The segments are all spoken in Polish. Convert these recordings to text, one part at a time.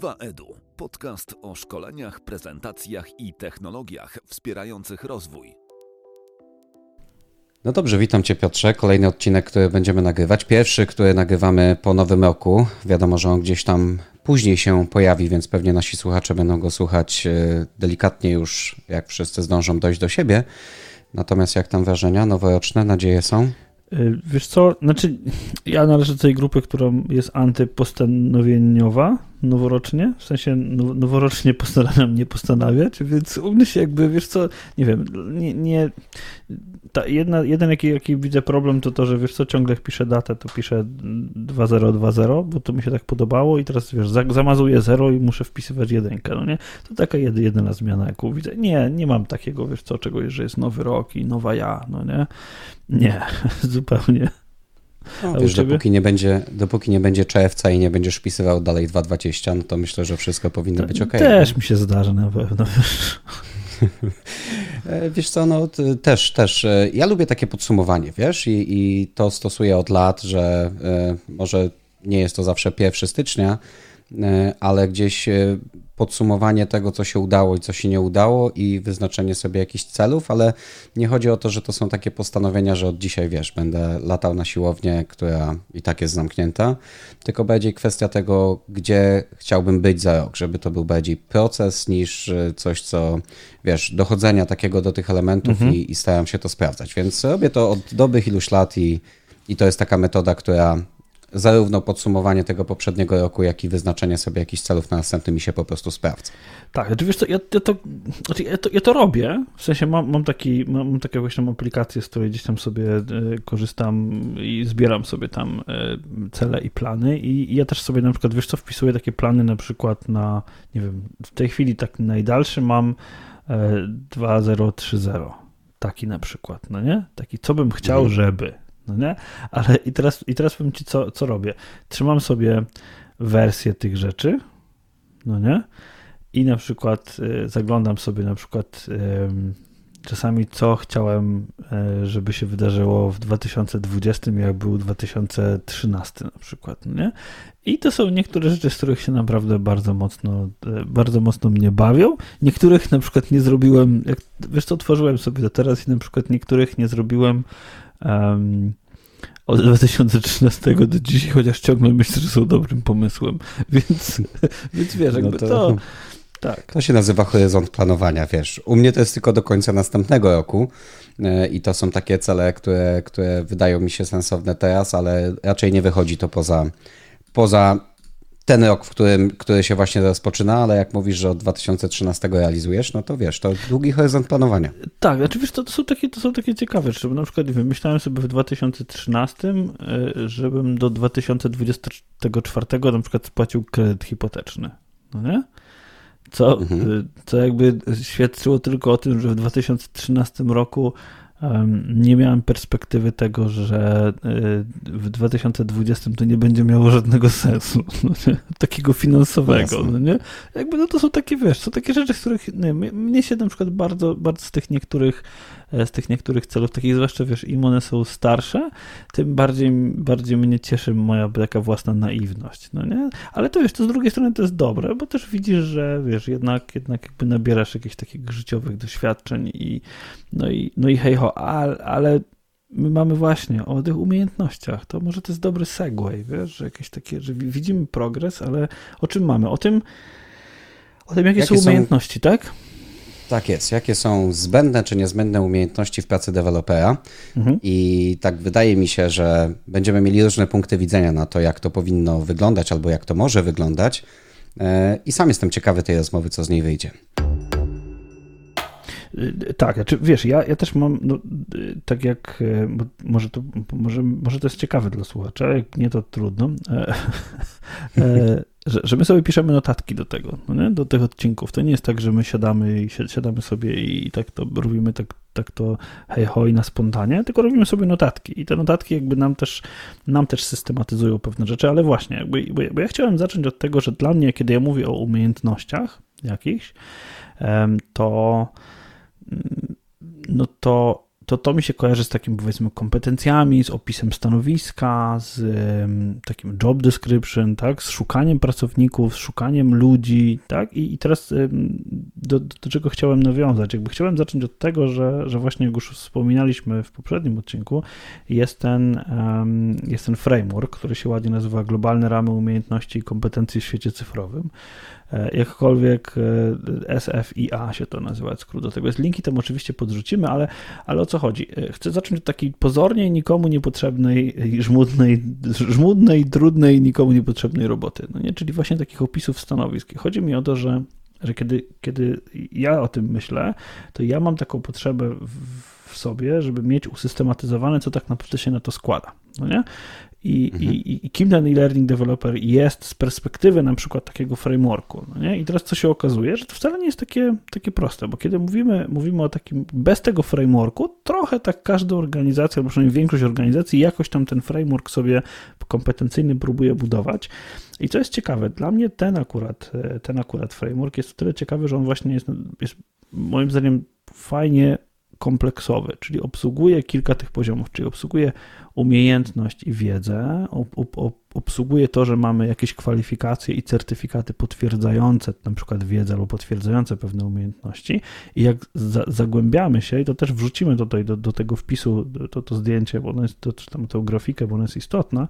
2EDU. Podcast o szkoleniach, prezentacjach i technologiach wspierających rozwój. No dobrze, witam Cię Piotrze. Kolejny odcinek, który będziemy nagrywać. Pierwszy, który nagrywamy po nowym roku. Wiadomo, że on gdzieś tam później się pojawi, więc pewnie nasi słuchacze będą go słuchać e, delikatnie już, jak wszyscy zdążą dojść do siebie. Natomiast jak tam wrażenia noworoczne, nadzieje są? Y, wiesz co, znaczy ja należę do tej grupy, która jest antypostanowieniowa noworocznie, w sensie noworocznie postanawiam nie postanawiać, więc u mnie się jakby, wiesz co, nie wiem, nie, nie ta jedna, jeden jaki, jaki widzę problem to to, że wiesz co, ciągle jak piszę datę, to piszę 2020, bo to mi się tak podobało i teraz wiesz, zamazuję 0 i muszę wpisywać jedynkę, no nie? To taka jedyna zmiana, jaką widzę. Nie, nie mam takiego, wiesz co, czegoś, że jest nowy rok i nowa ja, no nie? Nie, zupełnie. No, wiesz, dopóki nie, będzie, dopóki nie będzie czerwca i nie będziesz wpisywał dalej 2.20, no to myślę, że wszystko powinno być ok. Też mi się zdarzy na pewno. E, wiesz co, no też, też. E, ja lubię takie podsumowanie, wiesz, i, i to stosuję od lat, że e, może nie jest to zawsze 1 stycznia, ale gdzieś podsumowanie tego, co się udało i co się nie udało i wyznaczenie sobie jakichś celów, ale nie chodzi o to, że to są takie postanowienia, że od dzisiaj, wiesz, będę latał na siłownię, która i tak jest zamknięta, tylko bardziej kwestia tego, gdzie chciałbym być za rok, żeby to był bardziej proces niż e, coś, co, wiesz, dochodzenia takiego do tych elementów mhm. i, i staram się to sprawdzać, więc robię to od dobrych iluś lat i, i to jest taka metoda, która zarówno podsumowanie tego poprzedniego roku, jak i wyznaczenie sobie jakichś celów na następny mi się po prostu sprawdza. Tak, wiesz co, ja, ja, to, znaczy ja, to, ja to robię, w sensie mam, mam, taki, mam, taką właśnie aplikację, z której gdzieś tam sobie e, korzystam i zbieram sobie tam e, cele i plany i, i ja też sobie na przykład, wiesz co, wpisuję takie plany na przykład na, nie wiem, w tej chwili tak najdalszy mam 2030, e, taki na przykład, no nie? Taki, co bym chciał, mhm. żeby, no nie? Ale i teraz, i teraz powiem ci, co, co robię. Trzymam sobie wersję tych rzeczy, no nie? I na przykład y, zaglądam sobie na przykład y, czasami, co chciałem, y, żeby się wydarzyło w 2020, jak był 2013 na przykład, no nie? I to są niektóre rzeczy, z których się naprawdę bardzo mocno, y, bardzo mocno mnie bawią. Niektórych na przykład nie zrobiłem, jak, wiesz co, otworzyłem sobie to teraz i na przykład niektórych nie zrobiłem um, od 2013 do dzisiaj, chociaż ciągle myślę, że są dobrym pomysłem. Więc, więc wiesz, jakby no to, to, tak. To się nazywa horyzont planowania, wiesz. U mnie to jest tylko do końca następnego roku e, i to są takie cele, które, które wydają mi się sensowne teraz, ale raczej nie wychodzi to poza, poza ten rok, w którym, który się właśnie rozpoczyna, ale jak mówisz, że od 2013 realizujesz, no to wiesz, to długi horyzont planowania. Tak, oczywiście to, to, są takie, to są takie ciekawe rzeczy, na przykład wymyślałem sobie w 2013, e, żebym do 2024 na przykład spłacił kredyt hipoteczny, no nie? Co, mhm. E, co jakby świadczyło tylko o tym, że w 2013 roku nie miałem perspektywy tego, że y, w 2020 to nie będzie miało żadnego sensu, no takiego finansowego, no nie? Jakby no to są takie, wiesz, są takie rzeczy, z których nie, mnie się na przykład bardzo, bardzo z tych niektórych E, z tych niektórych celów, takich zwłaszcza, wiesz, im one są starsze, tym bardziej, bardziej mnie cieszy moja taka własna naiwność, no nie? Ale to wiesz, to z drugiej strony to jest dobre, bo też widzisz, że wiesz, jednak, jednak jakby nabierasz jakichś takich życiowych doświadczeń i no i, no i hej ho, ale, ale my mamy właśnie o tych umiejętnościach. To może to jest dobry segway, wiesz, że jakieś takie, że widzimy progres, ale o czym mamy? O tym, o tym jakie, jakie są umiejętności, są... tak? Tak jest. Jakie są zbędne czy niezbędne umiejętności w pracy dewelopera? Mhm. I tak wydaje mi się, że będziemy mieli różne punkty widzenia na to, jak to powinno wyglądać albo jak to może wyglądać. E, I sam jestem ciekawy tej rozmowy, co z niej wyjdzie. Y, tak, znaczy, wiesz, ja, ja też mam, no, y, tak jak, e, może to, może, może to jest ciekawe dla słuchacza, jak nie to trudno, e, e, że, że my sobie piszemy notatki do tego, no do tych odcinków. To nie jest tak, że my siadamy i siadamy sobie i tak to robimy tak, tak to hej hoj na spontanie, tylko robimy sobie notatki i te notatki jakby nam też, nam też systematyzują pewne rzeczy, ale właśnie, jakby, bo ja chciałem zacząć od tego, że dla mnie, kiedy ja mówię o umiejętnościach jakichś, to no to to to mi się kojarzy z takim powiedzmy kompetencjami, z opisem stanowiska, z takim job description, tak, z szukaniem pracowników, z szukaniem ludzi, tak, i, i teraz do, do czego chciałem nawiązać? Jakby chciałem zacząć od tego, że, że właśnie jak już wspominaliśmy w poprzednim odcinku, jest ten, jest ten framework, który się ładnie nazywa Globalne Ramy Umiejętności i Kompetencji w świecie cyfrowym. E, jakkolwiek e, SFIA się to nazywa, skrót do tego jest. Linki tam oczywiście podrzucimy, ale, ale o co chodzi? E, chcę zacząć od takiej pozornie nikomu niepotrzebnej, żmudnej, żmudnej, trudnej, nikomu niepotrzebnej roboty. No nie? Czyli właśnie takich opisów stanowisk. Chodzi mi o to, że, że kiedy, kiedy ja o tym myślę, to ja mam taką potrzebę w sobie, żeby mieć usystematyzowane, co tak naprawdę się na to składa. No nie? I, mhm. i, i kim ten e-learning developer jest z perspektywy na przykład takiego frameworku. No nie? I teraz co się okazuje, że to wcale nie jest takie, takie proste, bo kiedy mówimy, mówimy o takim bez tego frameworku, trochę tak każda organizacja, albo przynajmniej większość organizacji jakoś tam ten framework sobie kompetencyjny próbuje budować. I co jest ciekawe, dla mnie ten akurat, ten akurat framework jest o tyle ciekawy, że on właśnie jest, jest moim zdaniem fajnie kompleksowy, czyli obsługuje kilka tych poziomów, czyli obsługuje umiejętność i wiedzę, ob, ob, obsługuje to, że mamy jakieś kwalifikacje i certyfikaty potwierdzające na przykład wiedzę albo potwierdzające pewne umiejętności i jak za, zagłębiamy się i to też wrzucimy tutaj do, do tego wpisu to, to zdjęcie, bo ono jest, to, czy tam tę grafikę, bo ona jest istotna,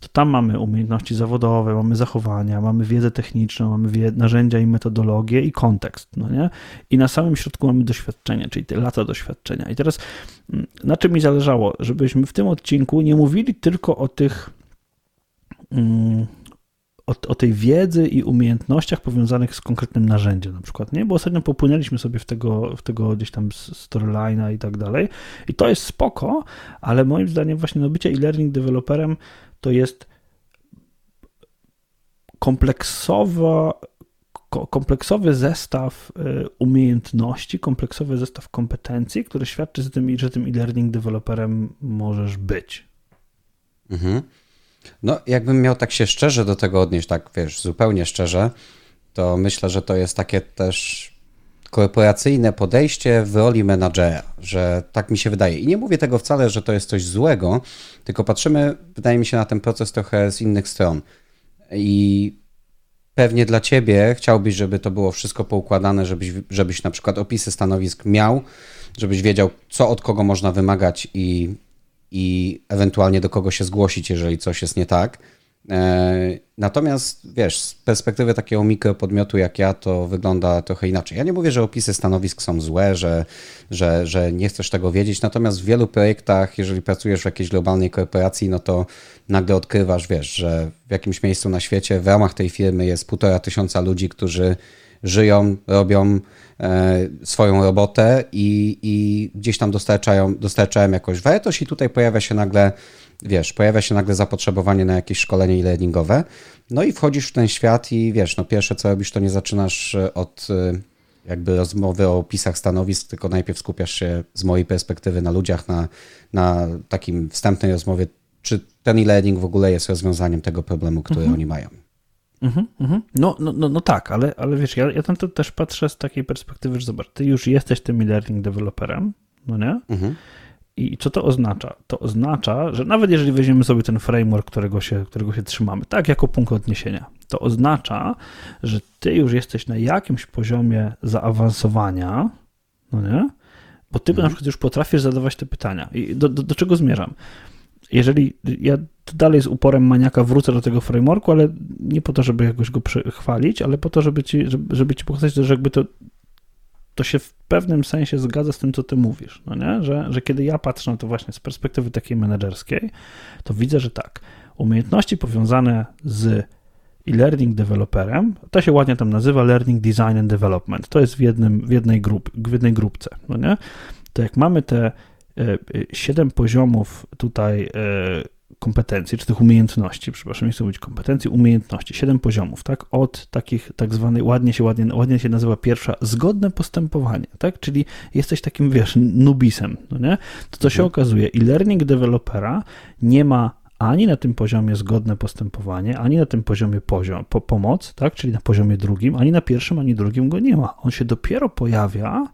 to tam mamy umiejętności zawodowe, mamy zachowania, mamy wiedzę techniczną, mamy wie, narzędzia i metodologię i kontekst, no nie? I na samym środku mamy doświadczenie, czyli te lata doświadczenia. I teraz mm, na czym mi zależało? Żebyśmy w tym odcinku nie mówili tylko o tych o, o, tej wiedzy i umiejętnościach powiązanych z konkretnym narzędziem na przykład, nie? Bo ostatnio popłynęliśmy sobie w tego, w tego gdzieś tam storyline'a i tak dalej i to jest spoko, ale moim zdaniem właśnie no bycie e-learning developerem to jest kompleksowa kompleksowy zestaw y, umiejętności, kompleksowy zestaw kompetencji, który świadczy z tym, że tym e-learning developerem możesz być. Mhm. No, jakbym miał tak się szczerze do tego odnieść, tak wiesz, zupełnie szczerze, to myślę, że to jest takie też korporacyjne podejście w roli menadżera, że tak mi się wydaje. I nie mówię tego wcale, że to jest coś złego, tylko patrzymy, wydaje mi się, na ten proces trochę z innych stron. I pewnie dla ciebie chciałbyś, żeby to było wszystko poukładane, żebyś, żebyś na przykład opisy stanowisk miał, żebyś wiedział, co od kogo można wymagać i i ewentualnie do kogo się zgłosić, jeżeli coś jest nie tak. E, natomiast wiesz, z perspektywy takiego mikropodmiotu jak ja, to wygląda trochę inaczej. Ja nie mówię, że opisy stanowisk są złe, że, że, że nie chcesz tego wiedzieć, natomiast w wielu projektach, jeżeli pracujesz w jakiejś globalnej korporacji, no to nagle odkrywasz, wiesz, że w jakimś miejscu na świecie w ramach tej firmy jest półtora tysiąca ludzi, którzy żyją, robią e, swoją robotę i, i gdzieś tam dostarczają, dostarczają jakąś wartość i tutaj pojawia się nagle, wiesz, pojawia się nagle zapotrzebowanie na jakieś szkolenie e-learningowe, no i wchodzisz w ten świat i wiesz, no pierwsze co robisz, to nie zaczynasz e, od e, jakby rozmowy o opisach stanowisk, tylko najpierw skupiasz się z mojej perspektywy na ludziach, na, na takim wstępnej rozmowie, czy ten e-learning w ogóle jest rozwiązaniem tego problemu, który mhm. oni mają. Mhm, mhm. No, no, no, no tak, ale, ale wiesz, ja, ja tam to też patrzę z takiej perspektywy, że zobacz, ty już jesteś tym e-learning developerem, no nie? Mhm. I co to oznacza? To oznacza, że nawet jeżeli weźmiemy sobie ten framework, którego się, którego się trzymamy, tak jako punkt odniesienia, to oznacza, że ty już jesteś na jakimś poziomie zaawansowania, no nie? Bo ty mhm. na przykład już potrafisz zadawać te pytania. I do, do, do czego zmierzam? jeżeli ja dalej z uporem maniaka wrócę do tego frameworku, ale nie po to, żeby jakoś go chwalić, ale po to, żeby ci, żeby, ci pokazać, że jakby to, to się w pewnym sensie zgadza z tym, co ty mówisz, no nie? Że, że kiedy ja patrzę na to właśnie z perspektywy takiej menedżerskiej, to widzę, że tak, umiejętności powiązane z e-learning developerem, to się ładnie tam nazywa learning design and development, to jest w, jednym, w, jednej, grup, w jednej grupce, no nie? To jak mamy te E, siedem poziomów tutaj e, kompetencji, czy tych umiejętności, przepraszam, nie chcę mówić kompetencji, umiejętności, siedem poziomów, tak, od takich tak zwanej, ładnie się, ładnie, ładnie się nazywa pierwsza, zgodne postępowanie, tak, czyli jesteś takim, wiesz, nubisem, no nie, to co się mhm. okazuje, e-learning dewelopera nie ma ani na tym poziomie zgodne postępowanie, ani na tym poziomie poziom, po, pomoc, tak, czyli na poziomie drugim, ani na pierwszym, ani drugim go nie ma. On się dopiero pojawia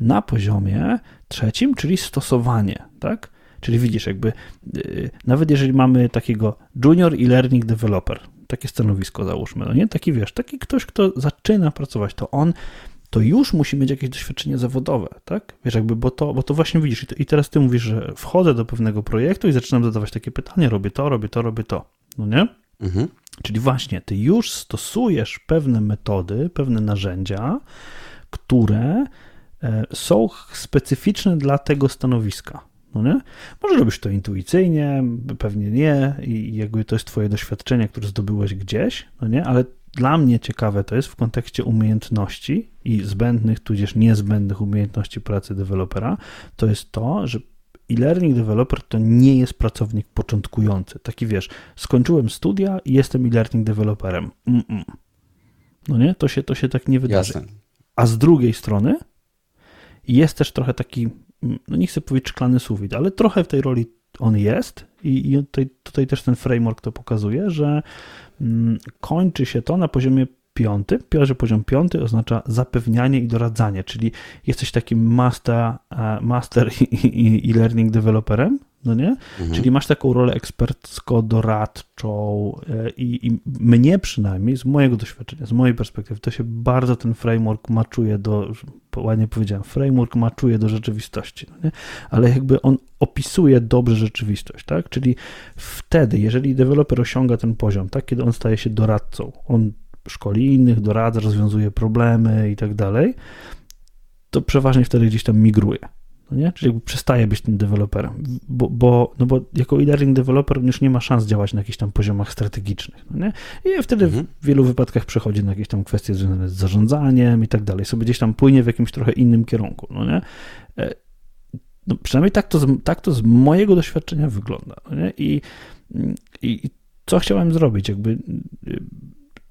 na poziomie trzecim, czyli stosowanie, tak? Czyli widzisz, jakby yy, nawet jeżeli mamy takiego junior i learning developer, takie stanowisko załóżmy, no nie? Taki wiesz, taki ktoś, kto zaczyna pracować, to on to już musi mieć jakieś doświadczenie zawodowe, tak? Wiesz, jakby, bo to, bo to właśnie widzisz. I teraz ty mówisz, że wchodzę do pewnego projektu i zaczynam zadawać takie pytania, robię to, robię to, robię to. No nie? Mhm. Czyli właśnie ty już stosujesz pewne metody, pewne narzędzia, które e, są specyficzne dla tego stanowiska. No nie? Może robisz to intuicyjnie, pewnie nie, i jakby to jest twoje doświadczenie, które zdobyłeś gdzieś, no nie? Ale dla mnie ciekawe to jest w kontekście umiejętności i zbędnych, tudzież niezbędnych umiejętności pracy dewelopera, to jest to, że e-learning developer to nie jest pracownik początkujący. Taki wiesz, skończyłem studia i jestem e-learning developerem. Mm -mm. No nie? To się, to się tak nie wydarzy. Jasne. A z drugiej strony jest też trochę taki, no nie chcę powiedzieć szklany sufit, ale trochę w tej roli on jest i, i tutaj, tutaj też ten framework to pokazuje, że mm, kończy się to na poziomie piąty. Pierwszy poziom piąty oznacza zapewnianie i doradzanie, czyli jesteś takim master, e, master i, learning developerem, no nie? Mhm. Czyli masz taką rolę ekspercko-doradczą e, i, i, mnie przynajmniej, z mojego doświadczenia, z mojej perspektywy, to się bardzo ten framework maczuje do, ładnie powiedziałem, framework maczuje do rzeczywistości, no nie? ale jakby on opisuje dobrze rzeczywistość, tak? Czyli wtedy, jeżeli deweloper osiąga ten poziom, tak, kiedy on staje się doradcą, on szkoli innych, doradza, rozwiązuje problemy i tak dalej, to przeważnie wtedy gdzieś tam migruje. No nie? Czyli jakby przestaje być tym deweloperem, bo, bo, no bo jako e-learning developer już nie ma szans działać na jakichś tam poziomach strategicznych. No nie? I wtedy mhm. w wielu wypadkach przechodzi na jakieś tam kwestie związane z zarządzaniem i tak dalej. Sobie gdzieś tam płynie w jakimś trochę innym kierunku. No nie? E, no przynajmniej tak to, z, tak to z mojego doświadczenia wygląda. No nie? I, i, I co chciałem zrobić? Jakby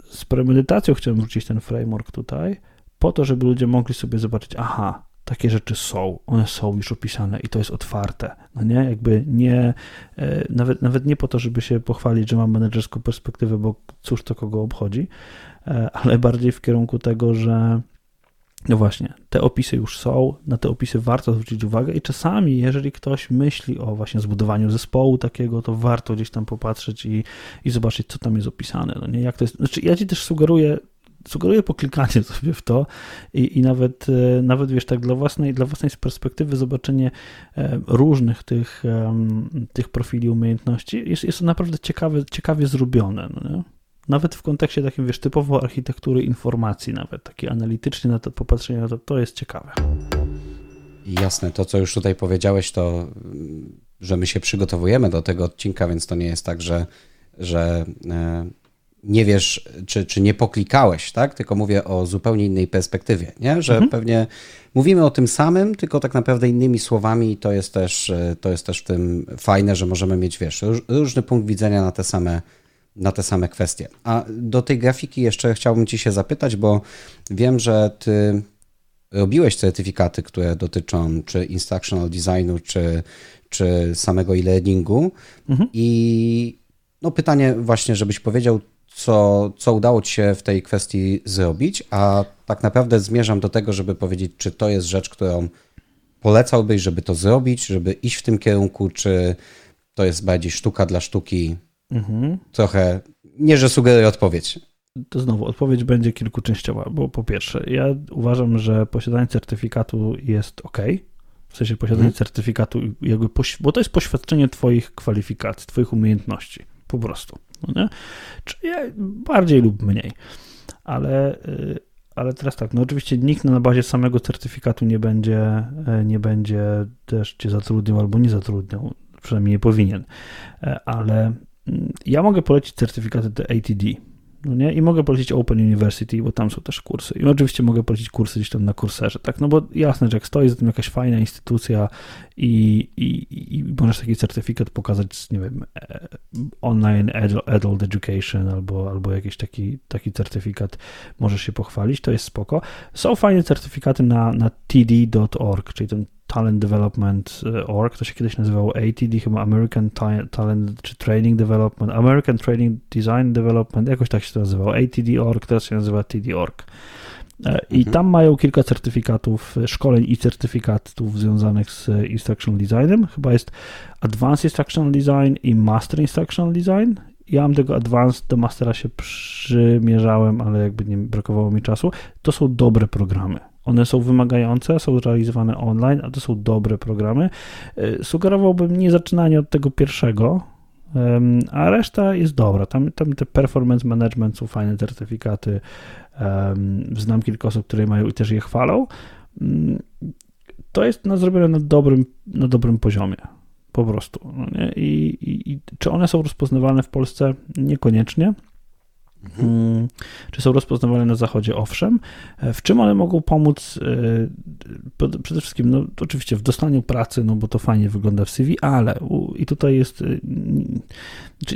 z premedytacją chciałem wrzucić ten framework tutaj, po to, żeby ludzie mogli sobie zobaczyć, aha, takie rzeczy są, one są już opisane i to jest otwarte, no nie, jakby nie, e, nawet, nawet nie po to, żeby się pochwalić, że mam menedżerską perspektywę, bo cóż to kogo obchodzi, e, ale bardziej w kierunku tego, że no właśnie, te opisy już są, na te opisy warto zwrócić uwagę i czasami, jeżeli ktoś myśli o właśnie zbudowaniu zespołu takiego, to warto gdzieś tam popatrzeć i, i zobaczyć, co tam jest opisane. No nie, jak to jest, znaczy ja ci też sugeruję, sugeruję poklikanie sobie w to i, i nawet, e, nawet wiesz, tak dla własnej, dla własnej perspektywy zobaczenie e, różnych tych, tych profili umiejętności jest, jest to naprawdę ciekawe, ciekawie zrobione. No nawet w kontekście takim, wiesz, typowo architektury informacji, nawet takie analitycznie na to popatrzenie to, to jest ciekawe. Jasne, to co już tutaj powiedziałeś, to że my się przygotowujemy do tego odcinka, więc to nie jest tak, że, że e, nie wiesz, czy, czy nie poklikałeś, tak? Tylko mówię o zupełnie innej perspektywie, nie? Że mhm. pewnie mówimy o tym samym, tylko tak naprawdę innymi słowami i to jest też, e, to jest też w tym fajne, że możemy mieć, wiesz, różny punkt widzenia na te same na te same kwestie. A do tej grafiki jeszcze chciałbym Ci się zapytać, bo wiem, że Ty robiłeś certyfikaty, które dotyczą czy instructional designu, czy, czy samego e-learningu. Mhm. I no pytanie właśnie, żebyś powiedział, co, co udało Ci się w tej kwestii zrobić, a tak naprawdę zmierzam do tego, żeby powiedzieć, czy to jest rzecz, którą polecałbyś, żeby to zrobić, żeby iść w tym kierunku, czy to jest bardziej sztuka dla sztuki, Mhm. Trochę, nie że sugeruję odpowiedź. To znowu, odpowiedź będzie kilkuczęściowa, bo po pierwsze, ja uważam, że posiadanie certyfikatu jest ok, w sensie posiadanie mhm. certyfikatu, jakby bo to jest poświadczenie Twoich kwalifikacji, Twoich umiejętności, po prostu. No nie? Czyli bardziej lub mniej. Ale, y, ale teraz tak, no oczywiście nikt na bazie samego certyfikatu nie będzie, e, nie będzie też Cię zatrudniał albo nie zatrudniał, przynajmniej nie powinien, e, ale ja mogę polecić certyfikaty do ATD, no nie? I mogę polecić Open University, bo tam są też kursy. I oczywiście mogę polecić kursy gdzieś tam na kurserze, tak? No bo jasne, że jak stoi za tym jakaś fajna instytucja i, i, i możesz taki certyfikat pokazać nie wiem, e, online adult education albo, albo jakiś taki, taki certyfikat możesz się pochwalić, to jest spoko. Są fajne certyfikaty na, na td.org, czyli ten Talent Development e, to się kiedyś nazywało ATD, chyba American Talent czy Training Development, American Training Design Development, jakoś tak się to nazywało, ATD.org, teraz się nazywa TD.org. E, I mhm. tam mają kilka certyfikatów, szkoleń i certyfikatów związanych z Instructional Designem. Chyba jest Advanced Instructional Design i Master Instructional Design. Ja mam tego Advanced, do Mastera się przymierzałem, ale jakby nie brakowało mi czasu. To są dobre programy. One są wymagające, są realizowane online, a to są dobre programy. E, sugerowałbym nie zaczynanie od tego pierwszego, a reszta jest dobra. Tam, tam te performance management są fajne certyfikaty. Znam kilka osób, które mają i też je chwalą. Mm, to jest zrobione na dobrym, na dobrym poziomie. Po prostu. No I, i, I czy one są rozpoznawalne w Polsce? Niekoniecznie. Mhm. Czy są rozpoznawane na zachodzie? Owszem. E, w czym one mogą pomóc? E, przede wszystkim, no, oczywiście w dostaniu pracy, no bo to fajnie wygląda w CV, ale i tutaj jest, e,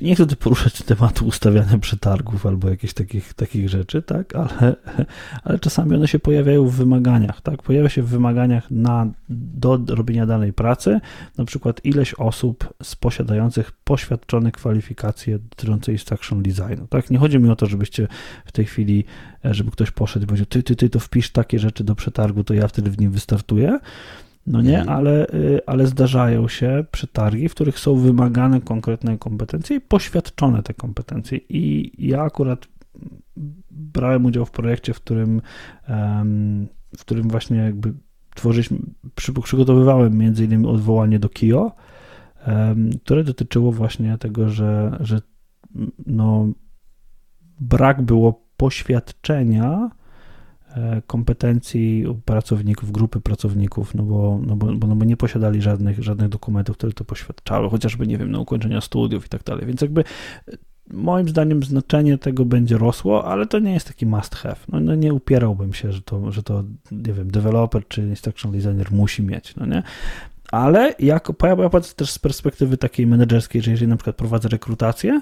nie chcę tu poruszać tematu ustawiania przetargów albo jakichś takich, takich rzeczy, tak, ale, ale czasami one się pojawiają w wymaganiach, tak, pojawia się w wymaganiach na, do robienia danej pracy, na przykład ileś osób z posiadających poświadczone kwalifikacje dotyczące instruction designu, tak, nie chodzi mi o to, żebyście w tej chwili, e, żeby ktoś poszedł i powiedział, ty, ty, ty, to wpisz takie rzeczy do przetargu, to ja wtedy w nim wystartuję. No nie, mhm. ale, y, ale zdarzają się przetargi, w których są wymagane konkretne kompetencje i poświadczone te kompetencje. I ja akurat brałem udział w projekcie, w którym, w którym właśnie jakby tworzyliśmy, przygotowywałem między innymi odwołanie do KIO, które dotyczyło właśnie tego, że, że no, brak było poświadczenia e, kompetencji pracowników, grupy pracowników, no bo, no bo, no bo nie posiadali żadnych, żadnych dokumentów, które to poświadczały, chociażby, nie wiem, na ukończenia studiów i tak dalej. Więc jakby e, moim zdaniem znaczenie tego będzie rosło, ale to nie jest taki must have. No, no nie upierałbym się, że to, że to, nie wiem, developer czy instructional designer musi mieć, no nie? Ale jak, ja patrzę też z perspektywy takiej menedżerskiej, że jeżeli na przykład prowadzę rekrutację,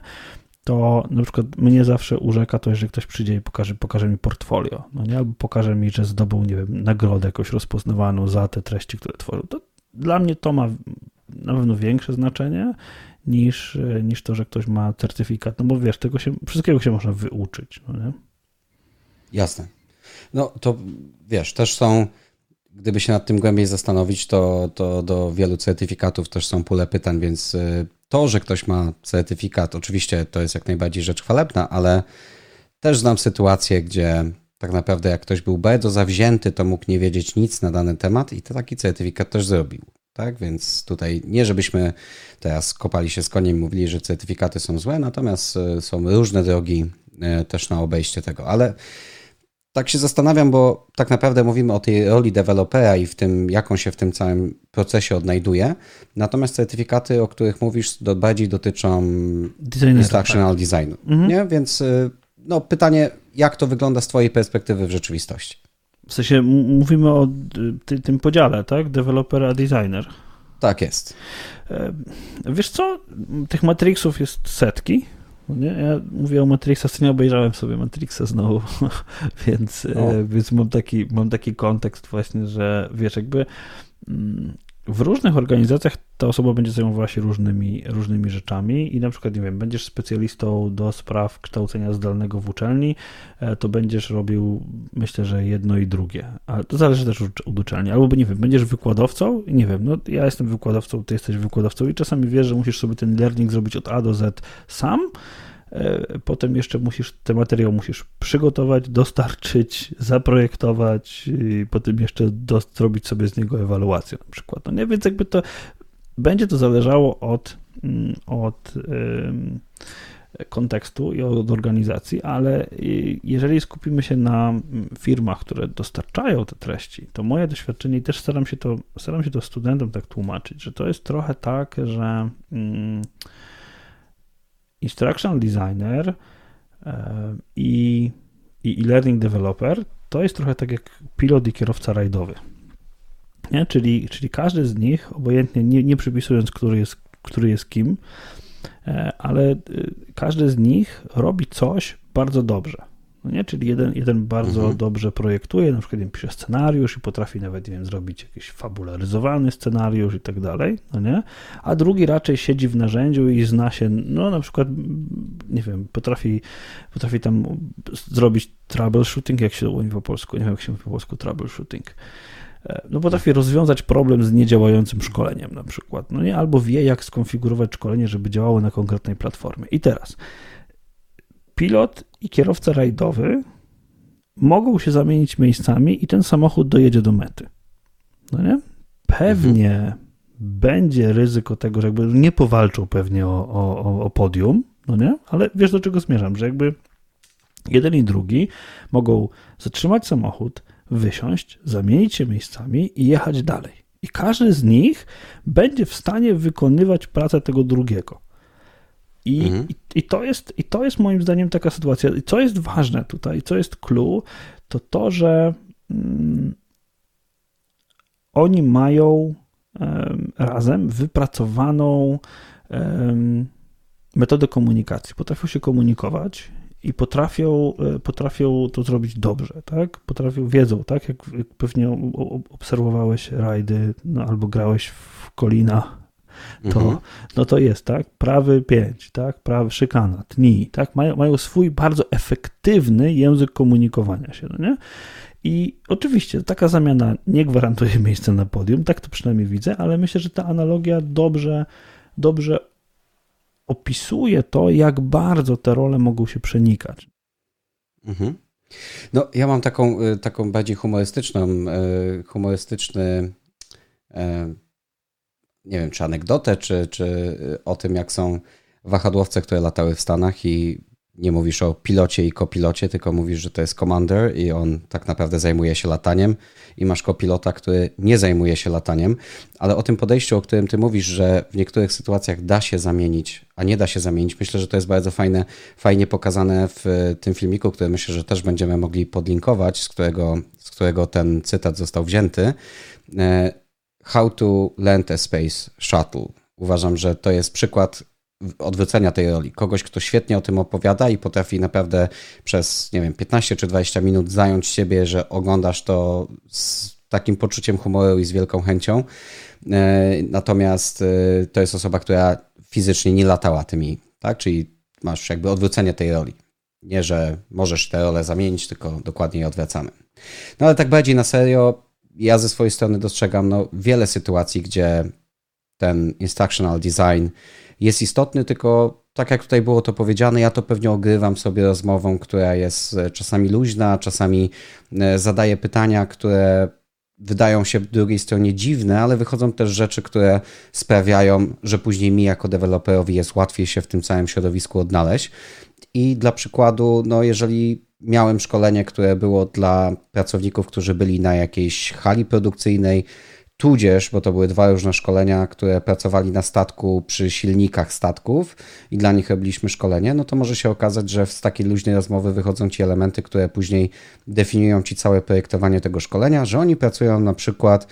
to na przykład mnie zawsze urzeka to, jeżeli ktoś przyjdzie i pokaże, pokaże mi portfolio, no nie? albo pokaże mi, że zdobył, nie wiem, nagrodę jakoś rozpoznawaną za te treści, które tworzył. To dla mnie to ma na pewno większe znaczenie niż, niż to, że ktoś ma certyfikat, no bo wiesz, tego się, wszystkiego się można wyuczyć, no nie? Jasne. No to wiesz, też są, gdyby się nad tym głębiej zastanowić, to, to do wielu certyfikatów też są pule pytań, więc y, to, że ktoś ma certyfikat, oczywiście to jest jak najbardziej rzecz chwalebna, ale też znam sytuację, gdzie tak naprawdę jak ktoś był bardzo zawzięty, to mógł nie wiedzieć nic na dany temat i to taki certyfikat też zrobił. Tak, więc tutaj nie żebyśmy teraz kopali się z koniem i mówili, że certyfikaty są złe, natomiast e, są różne drogi e, też na obejście tego, ale tak się zastanawiam, bo tak naprawdę mówimy o tej roli dewelopera i w tym, jak on się w tym całym procesie odnajduje. Natomiast certyfikaty, o których mówisz, do, bardziej dotyczą Designera, instructional tak. designu. Mhm. Nie? Więc y, no, pytanie, jak to wygląda z Twojej perspektywy w rzeczywistości? W sensie mówimy o ty, tym podziale, tak? Developer a designer. Tak jest. E, wiesz co? Tych matrixów jest setki. Nie? Ja mówię o Matrixa, nie obejrzałem sobie Matrixa znowu, więc, e, więc mam, taki, mam taki kontekst właśnie, że wiesz, jakby mm, w różnych organizacjach ta osoba będzie zajmowała się różnymi, różnymi rzeczami i na przykład, nie wiem, będziesz specjalistą do spraw kształcenia zdalnego w uczelni, e, to będziesz robił, myślę, że jedno i drugie, ale to zależy też od uczelni, albo nie wiem, będziesz wykładowcą, nie wiem, no ja jestem wykładowcą, ty jesteś wykładowcą i czasami wiesz, że musisz sobie ten learning zrobić od A do Z sam, Potem jeszcze musisz, ten materiał musisz przygotować, dostarczyć, zaprojektować i potem jeszcze zrobić sobie z niego ewaluację na przykład. No nie, więc jakby to będzie to zależało od, mm, od kontekstu i od organizacji, ale jeżeli skupimy się na firmach, które dostarczają te treści, to moje doświadczenie i też staram się to, staram się to studentom tak tłumaczyć, że to jest trochę tak, że mm, instructional designer e, i, i e-learning developer to jest trochę tak jak pilot i kierowca rajdowy. Nie? Czyli, czyli każdy z nich, obojętnie nie, nie przypisując, który jest, który jest kim, e, ale e, każdy z nich robi coś bardzo dobrze. No nie? Czyli jeden, jeden bardzo mhm. dobrze projektuje, na przykład pisze scenariusz i potrafi nawet, nie wiem, zrobić jakiś fabularyzowany scenariusz i tak dalej, no nie? A drugi raczej siedzi w narzędziu i zna się, no na przykład, nie wiem, potrafi, potrafi tam zrobić troubleshooting, jak się mówi po polsku, nie wiem, jak się mówi po polsku troubleshooting e, no potrafi rozwiązać problem z niedziałającym szkoleniem na przykład, no nie, albo wie jak skonfigurować szkolenie, żeby działało na konkretnej platformie. I teraz pilot i kierowca rajdowy mogą się zamienić miejscami i ten samochód dojedzie do mety. No nie? Pewnie mhm. będzie ryzyko tego, że jakby nie powalczą pewnie o, o, o podium, no nie? Ale wiesz do czego zmierzam, że jakby jeden i drugi mogą zatrzymać samochód, wysiąść, zamienić się miejscami i jechać dalej. I każdy z nich będzie w stanie wykonywać pracę tego drugiego. I, mhm. i, I, to jest, I to jest moim zdaniem taka sytuacja. I co jest ważne tutaj, co jest clue, to to, że mm, oni mają um, razem wypracowaną um, metodę komunikacji. Potrafią się komunikować i potrafią, e, potrafią to zrobić dobrze, tak? Potrafią, wiedzą, tak? Jak, jak pewnie obserwowałeś rajdy no, albo grałeś w Kolina to, mhm. no to jest, tak? Prawy 5, tak? Prawy szykana, tni, tak? Mają, mają swój bardzo efektywny język komunikowania się, no nie? I oczywiście taka zamiana nie gwarantuje miejsca na podium, tak to przynajmniej widzę, ale myślę, że ta analogia dobrze, dobrze opisuje to, jak bardzo te role mogą się przenikać. Mhm. No, ja mam taką, y, taką bardziej humorystyczną, y, humorystyczny y, nie wiem, czy anegdotę, czy, czy y, o tym, jak są wahadłowce, które latały w Stanach i nie mówisz o pilocie i kopilocie, tylko mówisz, że to jest commander i on tak naprawdę zajmuje się lataniem i masz kopilota, który nie zajmuje się lataniem, ale o tym podejściu, o którym ty mówisz, że w niektórych sytuacjach da się zamienić, a nie da się zamienić, myślę, że to jest bardzo fajne, fajnie pokazane w tym filmiku, który myślę, że też będziemy mogli podlinkować, z którego, z którego ten cytat został wzięty. How to Land a Space Shuttle. Uważam, że to jest przykład odwrócenia tej roli. Kogoś, kto świetnie o tym opowiada i potrafi naprawdę przez, nie wiem, 15 czy 20 minut zająć siebie, że oglądasz to z takim poczuciem humoru i z wielką chęcią. E, natomiast e, to jest osoba, która fizycznie nie latała tymi, tak? Czyli masz jakby odwrócenie tej roli. Nie, że możesz tę rolę zamienić, tylko dokładnie je odwracamy. No ale tak bardziej na serio, ja ze swojej strony dostrzegam no, wiele sytuacji, gdzie ten instructional design jest istotny, tylko tak jak tutaj było to powiedziane, ja to pewnie ogrywam sobie rozmową, która jest e, czasami luźna, czasami e, zadaję pytania, które wydają się drugiej stronie dziwne, ale wychodzą też rzeczy, które sprawiają, że później mi jako deweloperowi jest łatwiej się w tym całym środowisku odnaleźć. I dla przykładu, no jeżeli miałem szkolenie, które było dla pracowników, którzy byli na jakiejś hali produkcyjnej, tudzież, bo to były dwa różne szkolenia, które pracowali na statku przy silnikach statków i dla nich robiliśmy szkolenie, no to może się okazać, że z takiej luźnej rozmowy wychodzą ci elementy, które później definiują ci całe projektowanie tego szkolenia, że oni pracują na przykład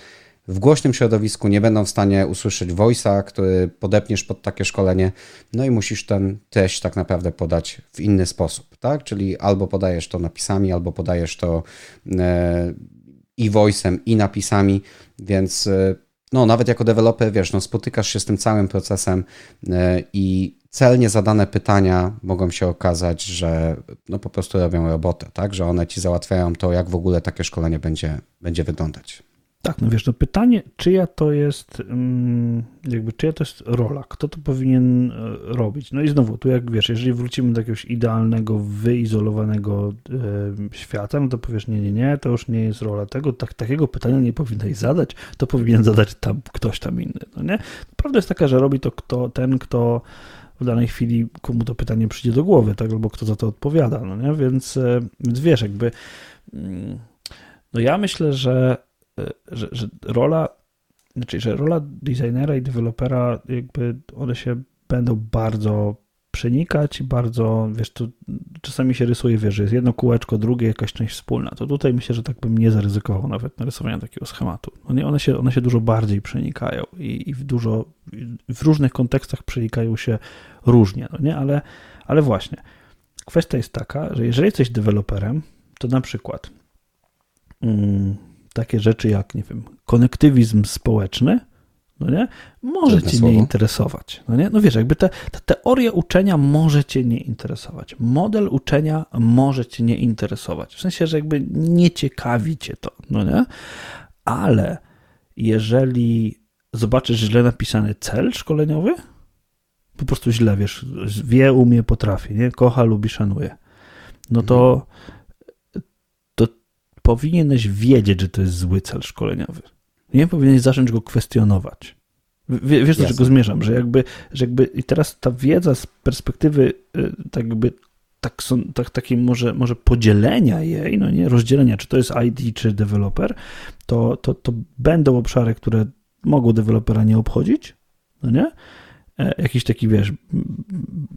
w głośnym środowisku nie będą w stanie usłyszeć voice'a, który podepniesz pod takie szkolenie, no i musisz ten treść tak naprawdę podać w inny sposób, tak? Czyli albo podajesz to napisami, albo podajesz to e, i voice'em, i napisami, więc e, no nawet jako deweloper, wiesz, no spotykasz się z tym całym procesem e, i celnie zadane pytania mogą się okazać, że no po prostu robią robotę, tak? Że one ci załatwiają to, jak w ogóle takie szkolenie będzie, będzie wyglądać. Tak, no wiesz, to pytanie, czyja to jest, mm, jakby czyja to jest rola, kto to powinien e, robić. No i znowu, tu jak wiesz, jeżeli wrócimy do jakiegoś idealnego, wyizolowanego e, świata, no to powiesz, nie, nie, nie, to już nie jest rola tego, tak, takiego pytania nie powinnaś zadać, to powinien zadać tam ktoś tam inny, no nie? Prawda jest taka, że robi to kto, ten, kto w danej chwili, komu to pytanie przyjdzie do głowy, tak, albo kto za to odpowiada, no nie? Więc, e, więc wiesz, jakby, mm, no ja myślę, że że, że rola, znaczy, że rola designera i dewelopera, jakby one się będą bardzo przenikać, bardzo, wiesz, tu czasami się rysuje, wiesz, że jest jedno kółeczko, drugie, jakaś część wspólna. To tutaj myślę, że tak bym nie zaryzykował nawet narysowania takiego schematu. One, one, się, one się dużo bardziej przenikają i, i w dużo, w różnych kontekstach przenikają się różnie, no nie? Ale, ale właśnie, kwestia jest taka, że jeżeli jesteś deweloperem, to na przykład mm, takie rzeczy jak, nie wiem, konektywizm społeczny, no nie? Może cię nie interesować. No, nie? no wiesz, jakby te, ta teoria uczenia może cię nie interesować. Model uczenia może cię nie interesować. W sensie, że jakby nie ciekawi cię to, no nie? Ale jeżeli zobaczysz źle napisany cel szkoleniowy, po prostu źle, wiesz, wie, umie, potrafi, nie? Kocha, lubi, szanuje. No to, to powinieneś wiedzieć, że to jest zły cel szkoleniowy. Nie powinieneś zacząć go kwestionować. W, wiesz, do czego zmierzam, że jakby, że jakby i teraz ta wiedza z perspektywy y, tak jakby tak, tak, takiej może, może podzielenia jej, no nie, rozdzielenia, czy to jest ID, czy deweloper, to, to, to będą obszary, które mogą dewelopera nie obchodzić, no nie? E, jakiś taki, wiesz,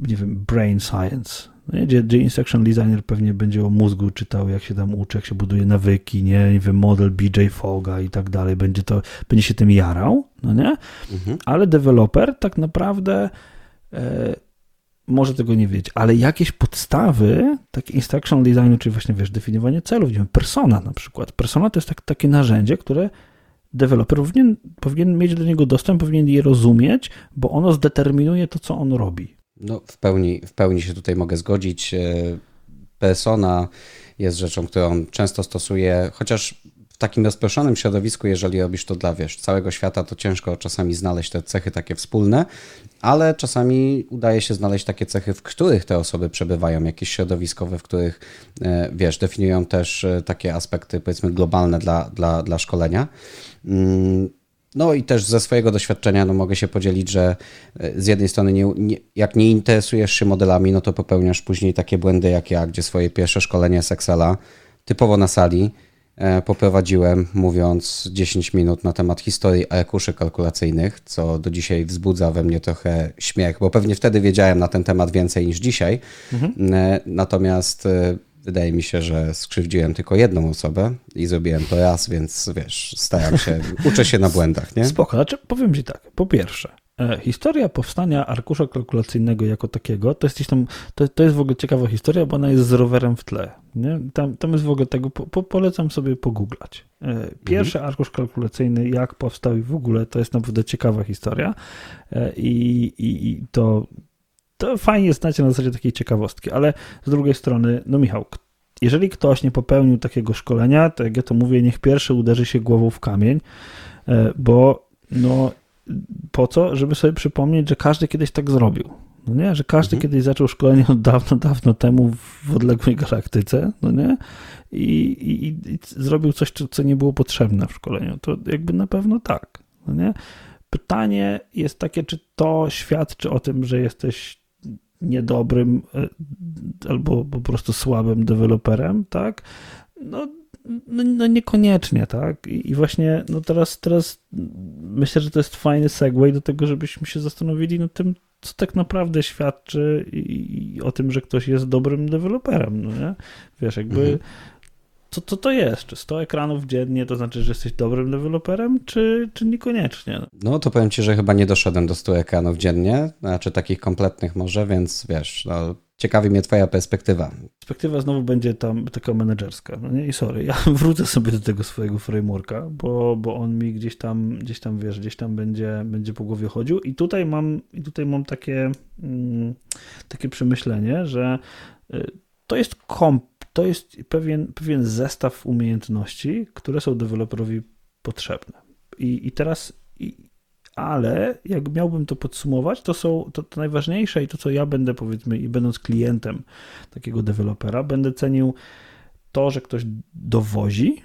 nie wiem, brain science, nie? Gdzie, gdzie instruction designer pewnie będzie o mózgu czytał, jak się tam uczy, jak się buduje nawyki, nie, nie wiem, model BJ Foga i tak dalej, będzie to, będzie się tym jarał, no nie? Mhm. Ale deweloper tak naprawdę e, może tego nie wiedzieć, ale jakieś podstawy, takie instruction designu, czyli właśnie, wiesz, definiowanie celów, nie wiem, persona na przykład. Persona to jest tak, takie narzędzie, które deweloper powinien, powinien mieć do niego dostęp, powinien je rozumieć, bo ono zdeterminuje to, co on robi. No, w pełni, w pełni się tutaj mogę zgodzić. E, persona jest rzeczą, którą często stosuję, chociaż w takim rozproszonym środowisku, jeżeli robisz to dla wiesz, całego świata, to ciężko czasami znaleźć te cechy takie wspólne, ale czasami udaje się znaleźć takie cechy, w których te osoby przebywają, jakieś środowiskowe, w których e, wiesz, definiują też e, takie aspekty powiedzmy globalne dla, dla, dla szkolenia. No i też ze swojego doświadczenia no mogę się podzielić, że e, z jednej strony nie, nie, jak nie interesujesz się modelami, no to popełniasz później takie błędy jak ja, gdzie swoje pierwsze szkolenie z Excela typowo na sali e, poprowadziłem mówiąc 10 minut na temat historii arkuszy kalkulacyjnych, co do dzisiaj wzbudza we mnie trochę śmiech, bo pewnie wtedy wiedziałem na ten temat więcej niż dzisiaj. Mhm. E, natomiast Wydaje mi się, że skrzywdziłem tylko jedną osobę i zrobiłem to raz, więc wiesz, staram się, uczę się na błędach, nie? Spoko, znaczy powiem ci tak, po pierwsze, e, historia powstania arkusza kalkulacyjnego jako takiego, to jest, tam, to, to jest w ogóle ciekawa historia, bo ona jest z rowerem w tle. Nie? Tam, tam jest w ogóle tego, po, po, polecam sobie pogooglać. E, pierwszy mhm. arkusz kalkulacyjny, jak powstał i w ogóle, to jest naprawdę ciekawa historia e, i, i, i to to fajnie znacie na zasadzie takiej ciekawostki, ale z drugiej strony, no Michał, jeżeli ktoś nie popełnił takiego szkolenia, to jak ja to mówię, niech pierwszy uderzy się głową w kamień, e, bo no po co? Żeby sobie przypomnieć, że każdy kiedyś tak zrobił. No nie? Że każdy mhm. kiedyś zaczął szkolenie od dawno, dawno temu w odległej galaktyce, no nie? I, i, i zrobił coś, co nie było potrzebne w szkoleniu. To jakby na pewno tak, no nie? Pytanie jest takie, czy to świadczy o tym, że jesteś niedobrym e, albo po prostu słabym deweloperem, tak? No, no, no, niekoniecznie, tak? I, właśnie no teraz, teraz myślę, że to jest fajny segway do tego, żebyśmy się zastanowili nad tym, co tak naprawdę świadczy i, i o tym, że ktoś jest dobrym deweloperem, no nie? Wiesz, jakby mhm co, co to jest? Czy 100 ekranów dziennie to znaczy, że jesteś dobrym deweloperem, czy, czy niekoniecznie? No to powiem ci, że chyba nie doszedłem do 100 ekranów dziennie, znaczy takich kompletnych może, więc wiesz, no, ciekawi mnie twoja perspektywa. Perspektywa znowu będzie tam taka menedżerska. No nie, i sorry, ja wrócę sobie do tego swojego frameworka, bo, bo on mi gdzieś tam, gdzieś tam, wiesz, gdzieś tam będzie, będzie po głowie chodził i tutaj mam, i tutaj mam takie, mm, takie przemyślenie, że y, to jest komp to jest pewien, pewien zestaw umiejętności, które są deweloperowi potrzebne. I, i teraz, i, ale jak miałbym to podsumować, to są to, to, najważniejsze i to, co ja będę powiedzmy, i będąc klientem takiego dewelopera, będę cenił to, że ktoś dowozi.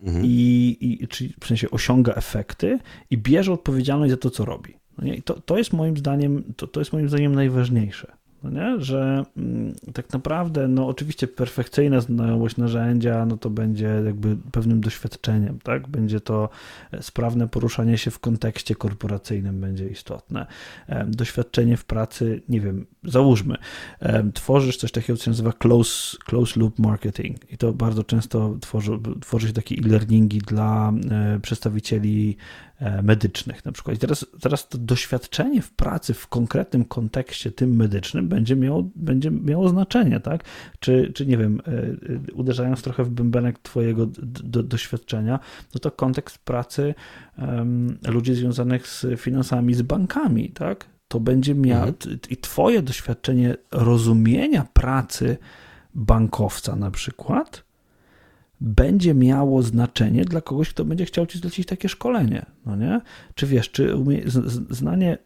Mhm. I, i czyli w sensie osiąga efekty i bierze odpowiedzialność za to, co robi. No I to, to jest moim zdaniem, to, to jest moim zdaniem najważniejsze no nie? że mm, tak naprawdę, no oczywiście perfekcyjna znajomość narzędzia, no to będzie jakby pewnym doświadczeniem, tak? Będzie to e, sprawne poruszanie się w kontekście korporacyjnym będzie istotne. Doświadczenie w pracy, nie wiem, załóżmy, tworzysz coś takiego, co się nazywa close, close loop marketing i to bardzo często tworzy, tworzy się takie e-learningi dla e, przedstawicieli E, medycznych na przykład. I teraz, teraz to doświadczenie w pracy w konkretnym kontekście tym medycznym będzie miało, będzie miało znaczenie, tak? Czy, czy nie wiem, e, uderzając trochę w bębenek twojego do, doświadczenia, no to kontekst pracy um, ludzi związanych z finansami, z bankami, tak? To będzie miało, mhm. i twoje doświadczenie rozumienia pracy bankowca na przykład, będzie miało znaczenie dla kogoś, kto będzie chciał ci zlecić takie szkolenie, no nie? Czy wiesz, czy umie, znanie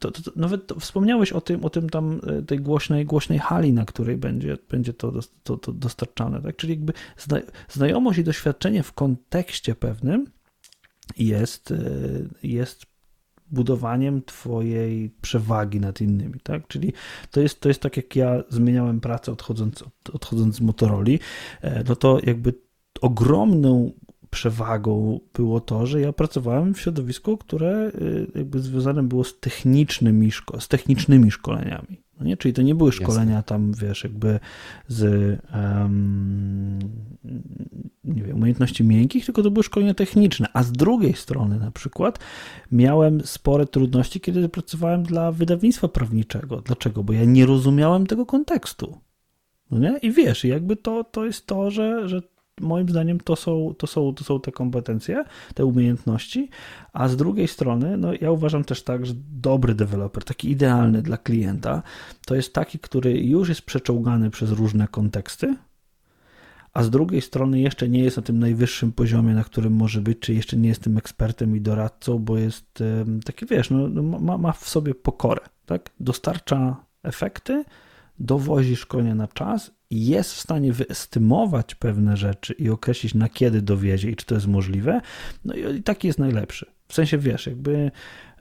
to, to, to, nawet wspomniałeś o tym, o tym tam e, tej głośnej, głośnej hali, na której będzie, będzie to, to, to dostarczane, tak? Czyli jakby zna, znajomość i doświadczenie w kontekście pewnym jest, e, jest budowaniem twojej przewagi nad innymi, tak? Czyli to jest, to jest tak, jak ja zmieniałem pracę odchodząc, odchodząc z Motorola, e, no to jakby ogromną przewagą było to, że ja pracowałem w środowisku, które y, jakby związane było z technicznymi, szko z technicznymi szkoleniami. No nie? Czyli to nie były szkolenia Jasne. tam, wiesz, jakby z um, nie wiem, umiejętności miękkich, tylko to były szkolenia techniczne. A z drugiej strony na przykład miałem spore trudności, kiedy pracowałem dla wydawnictwa prawniczego. Dlaczego? Bo ja nie rozumiałem tego kontekstu. No nie? I wiesz, jakby to, to jest to, że, że moim zdaniem to są, to, są, to są te kompetencje, te umiejętności, a z drugiej strony, no ja uważam też tak, że dobry deweloper, taki idealny dla klienta, to jest taki, który już jest przeczołgany przez różne konteksty, a z drugiej strony jeszcze nie jest na tym najwyższym poziomie, na którym może być, czy jeszcze nie jest tym ekspertem i doradcą, bo jest taki, wiesz, no, no, ma, ma w sobie pokorę, tak? Dostarcza efekty, dowozi szkolenia na czas i jest w stanie wyestymować pewne rzeczy i określić na kiedy dowiezie i czy to jest możliwe, no i taki jest najlepszy. W sensie, wiesz, jakby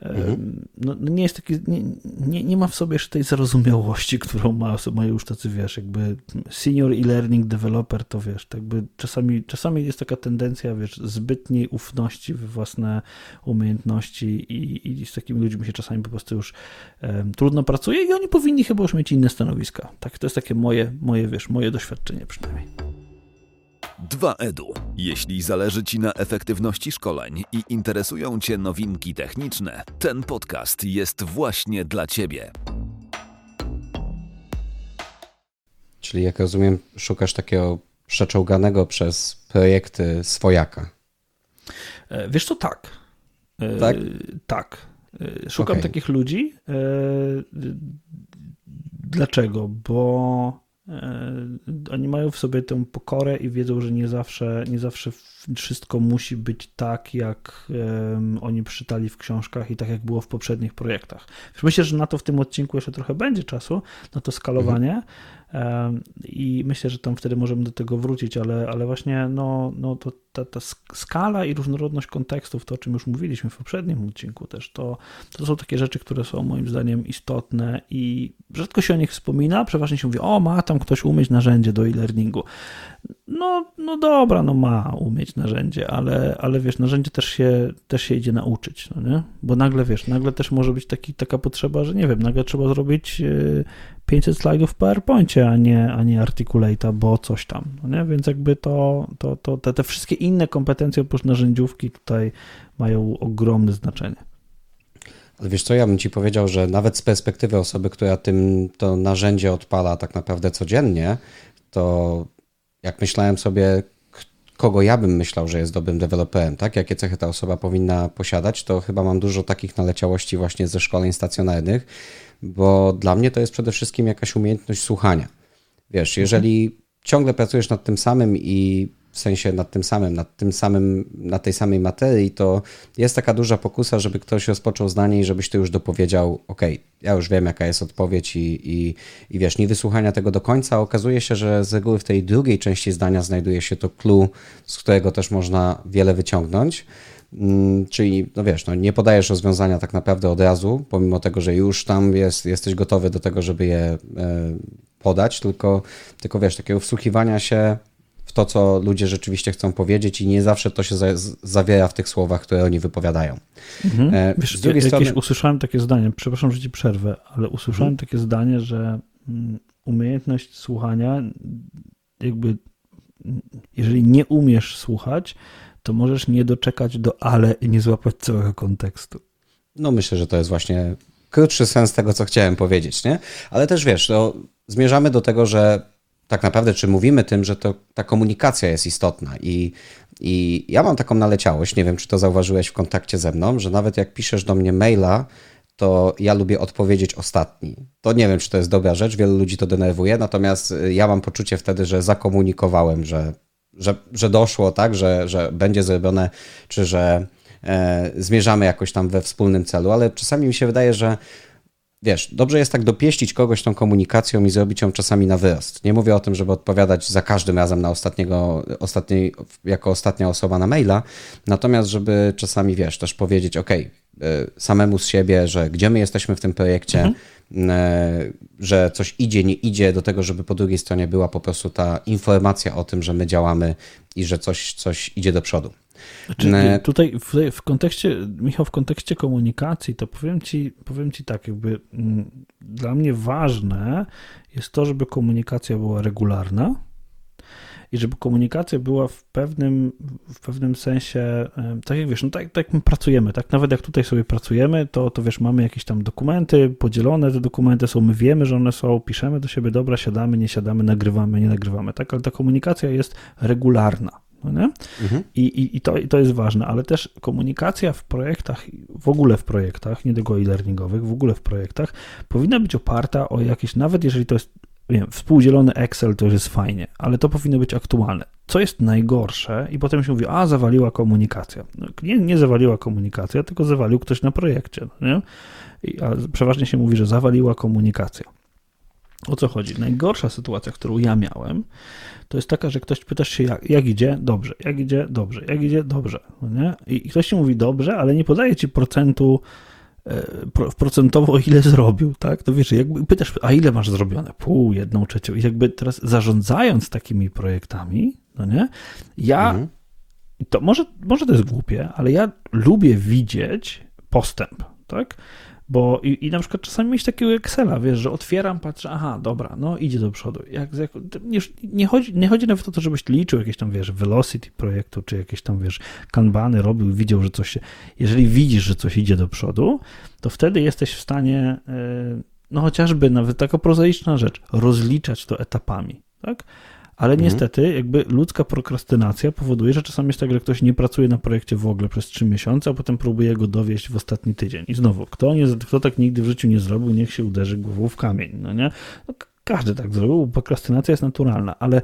Mhm. No, no, nie jest taki, nie, nie, nie, ma w sobie jeszcze tej zarozumiałości, którą ma, mają już tacy, wiesz, jakby senior e-learning developer, to wiesz, tak jakby czasami, czasami jest taka tendencja, wiesz, zbytniej ufności w własne umiejętności i, i z takimi ludźmi się czasami po prostu już um, trudno pracuje i oni powinni chyba już mieć inne stanowiska. Tak, to jest takie moje, moje, wiesz, moje doświadczenie przynajmniej. 2EDU. Jeśli zależy Ci na efektywności szkoleń i interesują Cię nowinki techniczne, ten podcast jest właśnie dla Ciebie. Czyli jak rozumiem, szukasz takiego przeczołganego przez projekty swojaka. E, wiesz to tak. E, tak? Tak. E, szukam okay. takich ludzi. Dlaczego? Bo oni mają w sobie tę pokorę i wiedzą, że nie zawsze, nie zawsze wszystko musi być tak, jak oni przeczytali w książkach i tak, jak było w poprzednich projektach. Myślę, że na to w tym odcinku jeszcze trochę będzie czasu, na to skalowanie, mhm. I myślę, że tam wtedy możemy do tego wrócić, ale, ale właśnie no, no to, ta, ta skala i różnorodność kontekstów, to o czym już mówiliśmy w poprzednim odcinku też, to, to są takie rzeczy, które są moim zdaniem istotne i rzadko się o nich wspomina, przeważnie się mówi, o ma tam ktoś umieć narzędzie do e-learningu. No, no dobra, no ma umieć narzędzie, ale, ale wiesz, narzędzie też się, też się idzie nauczyć, no nie? Bo nagle, wiesz, nagle też może być taki, taka potrzeba, że nie wiem, nagle trzeba zrobić 500 e, slajdów w A nie, a nie Articulate'a, bo coś tam, no nie? Więc jakby to, to, to te, te wszystkie inne kompetencje oprócz narzędziówki tutaj mają ogromne znaczenie. Ale wiesz co, ja bym ci powiedział, że nawet z perspektywy osoby, która tym to narzędzie odpala tak naprawdę codziennie, to jak myślałem sobie, kogo ja bym myślał, że jest dobrym deweloperem, tak? Jakie cechy ta osoba powinna posiadać, to chyba mam dużo takich naleciałości właśnie ze szkoleń stacjonarnych, bo dla mnie to jest przede wszystkim jakaś umiejętność słuchania. Wiesz, mhm. jeżeli ciągle pracujesz nad tym samym i w sensie nad tym samym, nad tym samym, na tej samej materii, to jest taka duża pokusa, żeby ktoś rozpoczął zdanie i żebyś ty już dopowiedział, ok, ja już wiem, jaka jest odpowiedź i, i, i wiesz, nie wysłuchania tego do końca. Okazuje się, że z reguły w tej drugiej części zdania znajduje się to clue, z którego też można wiele wyciągnąć. Mm, czyli, no wiesz, no nie podajesz rozwiązania tak naprawdę od razu, pomimo tego, że już tam jest, jesteś gotowy do tego, żeby je e, podać, tylko, tylko wiesz, takiego wsłuchiwania się w to, co ludzie rzeczywiście chcą powiedzieć i nie zawsze to się za, zawiera w tych słowach, które oni wypowiadają. Mhm. E, Wiesz, z drugiej ja, strony... usłyszałem takie zdanie, przepraszam, że ci przerwę, ale usłyszałem mhm. takie zdanie, że mm, umiejętność słuchania, jakby jeżeli nie umiesz słuchać, to możesz nie doczekać do ale i nie złapać całego kontekstu. No myślę, że to jest właśnie krótszy sens tego, co chciałem powiedzieć, nie? Ale też wiesz, to zmierzamy do tego, że tak naprawdę, czy mówimy tym, że to, ta komunikacja jest istotna i, i ja mam taką naleciałość, nie wiem, czy to zauważyłeś w kontakcie ze mną, że nawet jak piszesz do mnie maila, to ja lubię odpowiedzieć ostatni. To nie wiem, czy to jest dobra rzecz, wielu ludzi to denerwuje, natomiast ja mam poczucie wtedy, że zakomunikowałem, że, że, że doszło, tak, że, że będzie zrobione, czy że e, zmierzamy jakoś tam we wspólnym celu, ale czasami mi się wydaje, że wiesz, dobrze jest tak dopieścić kogoś tą komunikacją i zrobić ją czasami na wyrost. Nie mówię o tym, żeby odpowiadać za każdym razem na ostatniego, jako ostatnia osoba na maila, natomiast żeby czasami, wiesz, też powiedzieć, ok, samemu z siebie, że gdzie my jesteśmy w tym projekcie, mhm. E, że coś idzie, nie idzie, do tego, żeby po drugiej stronie była po prostu ta informacja o tym, że my działamy i że coś, coś idzie do przodu. Znaczy, tutaj w, w, kontekście, Michał, w kontekście komunikacji, to powiem ci, powiem ci tak, jakby m, mm, dla mnie ważne jest to, żeby komunikacja była regularna i żeby komunikacja była w pewnym, w pewnym sensie, tak jak wiesz, no tak, tak jak my pracujemy, tak? Nawet jak tutaj sobie pracujemy, to, to wiesz, mamy jakieś tam dokumenty, podzielone te dokumenty są, my wiemy, że one są, piszemy do siebie, dobra, siadamy, nie siadamy, nagrywamy, nie nagrywamy, tak, ale ta komunikacja jest regularna. No nie? Mhm. I, i, i, to, I to jest ważne, ale też komunikacja w projektach, w ogóle w projektach, nie tylko e-learningowych, w ogóle w projektach, powinna być oparta o jakieś, nawet jeżeli to jest wiem, współdzielony Excel, to już jest fajnie, ale to powinno być aktualne. Co jest najgorsze, i potem się mówi, a zawaliła komunikacja. No, nie, nie zawaliła komunikacja, tylko zawalił ktoś na projekcie. No nie? I, a przeważnie się mówi, że zawaliła komunikacja. O co chodzi? Najgorsza sytuacja, którą ja miałem, to jest taka, że ktoś pytasz się, jak, jak idzie? Dobrze. Jak idzie? Dobrze. Jak idzie? Dobrze. No nie? I ktoś ci mówi dobrze, ale nie podaje ci procentu e, procentowo ile zrobił, tak? To wiesz, jakby pytasz, a ile masz zrobione? Pół, jedną trzecią. I jakby teraz zarządzając takimi projektami, no nie? Ja, mhm. to może, może to jest głupie, ale ja lubię widzieć postęp, tak? Bo i, i na przykład czasami mieć takiego Excela, wiesz, że otwieram, patrzę, aha, dobra, no idzie do przodu. Jak, jak, nie, chodzi, nie chodzi nawet o to, żebyś liczył jakieś tam, wiesz, velocity projektu, czy jakieś tam, wiesz, kanbany robił, widział, że coś się... Jeżeli widzisz, że coś idzie do przodu, to wtedy jesteś w stanie, e, no chociażby nawet taka prozaiczna rzecz, rozliczać to etapami, tak? Ale mhm. niestety, jakby ludzka prokrastynacja powoduje, że czasami jest tak, że ktoś nie pracuje na projekcie w ogóle przez trzy miesiące, a potem próbuje go dowieść w ostatni tydzień. I znowu, kto, nie, kto tak nigdy w życiu nie zrobił, niech się uderzy głową w kamień, no nie? No, każdy tak zrobił, prokrastynacja jest naturalna, ale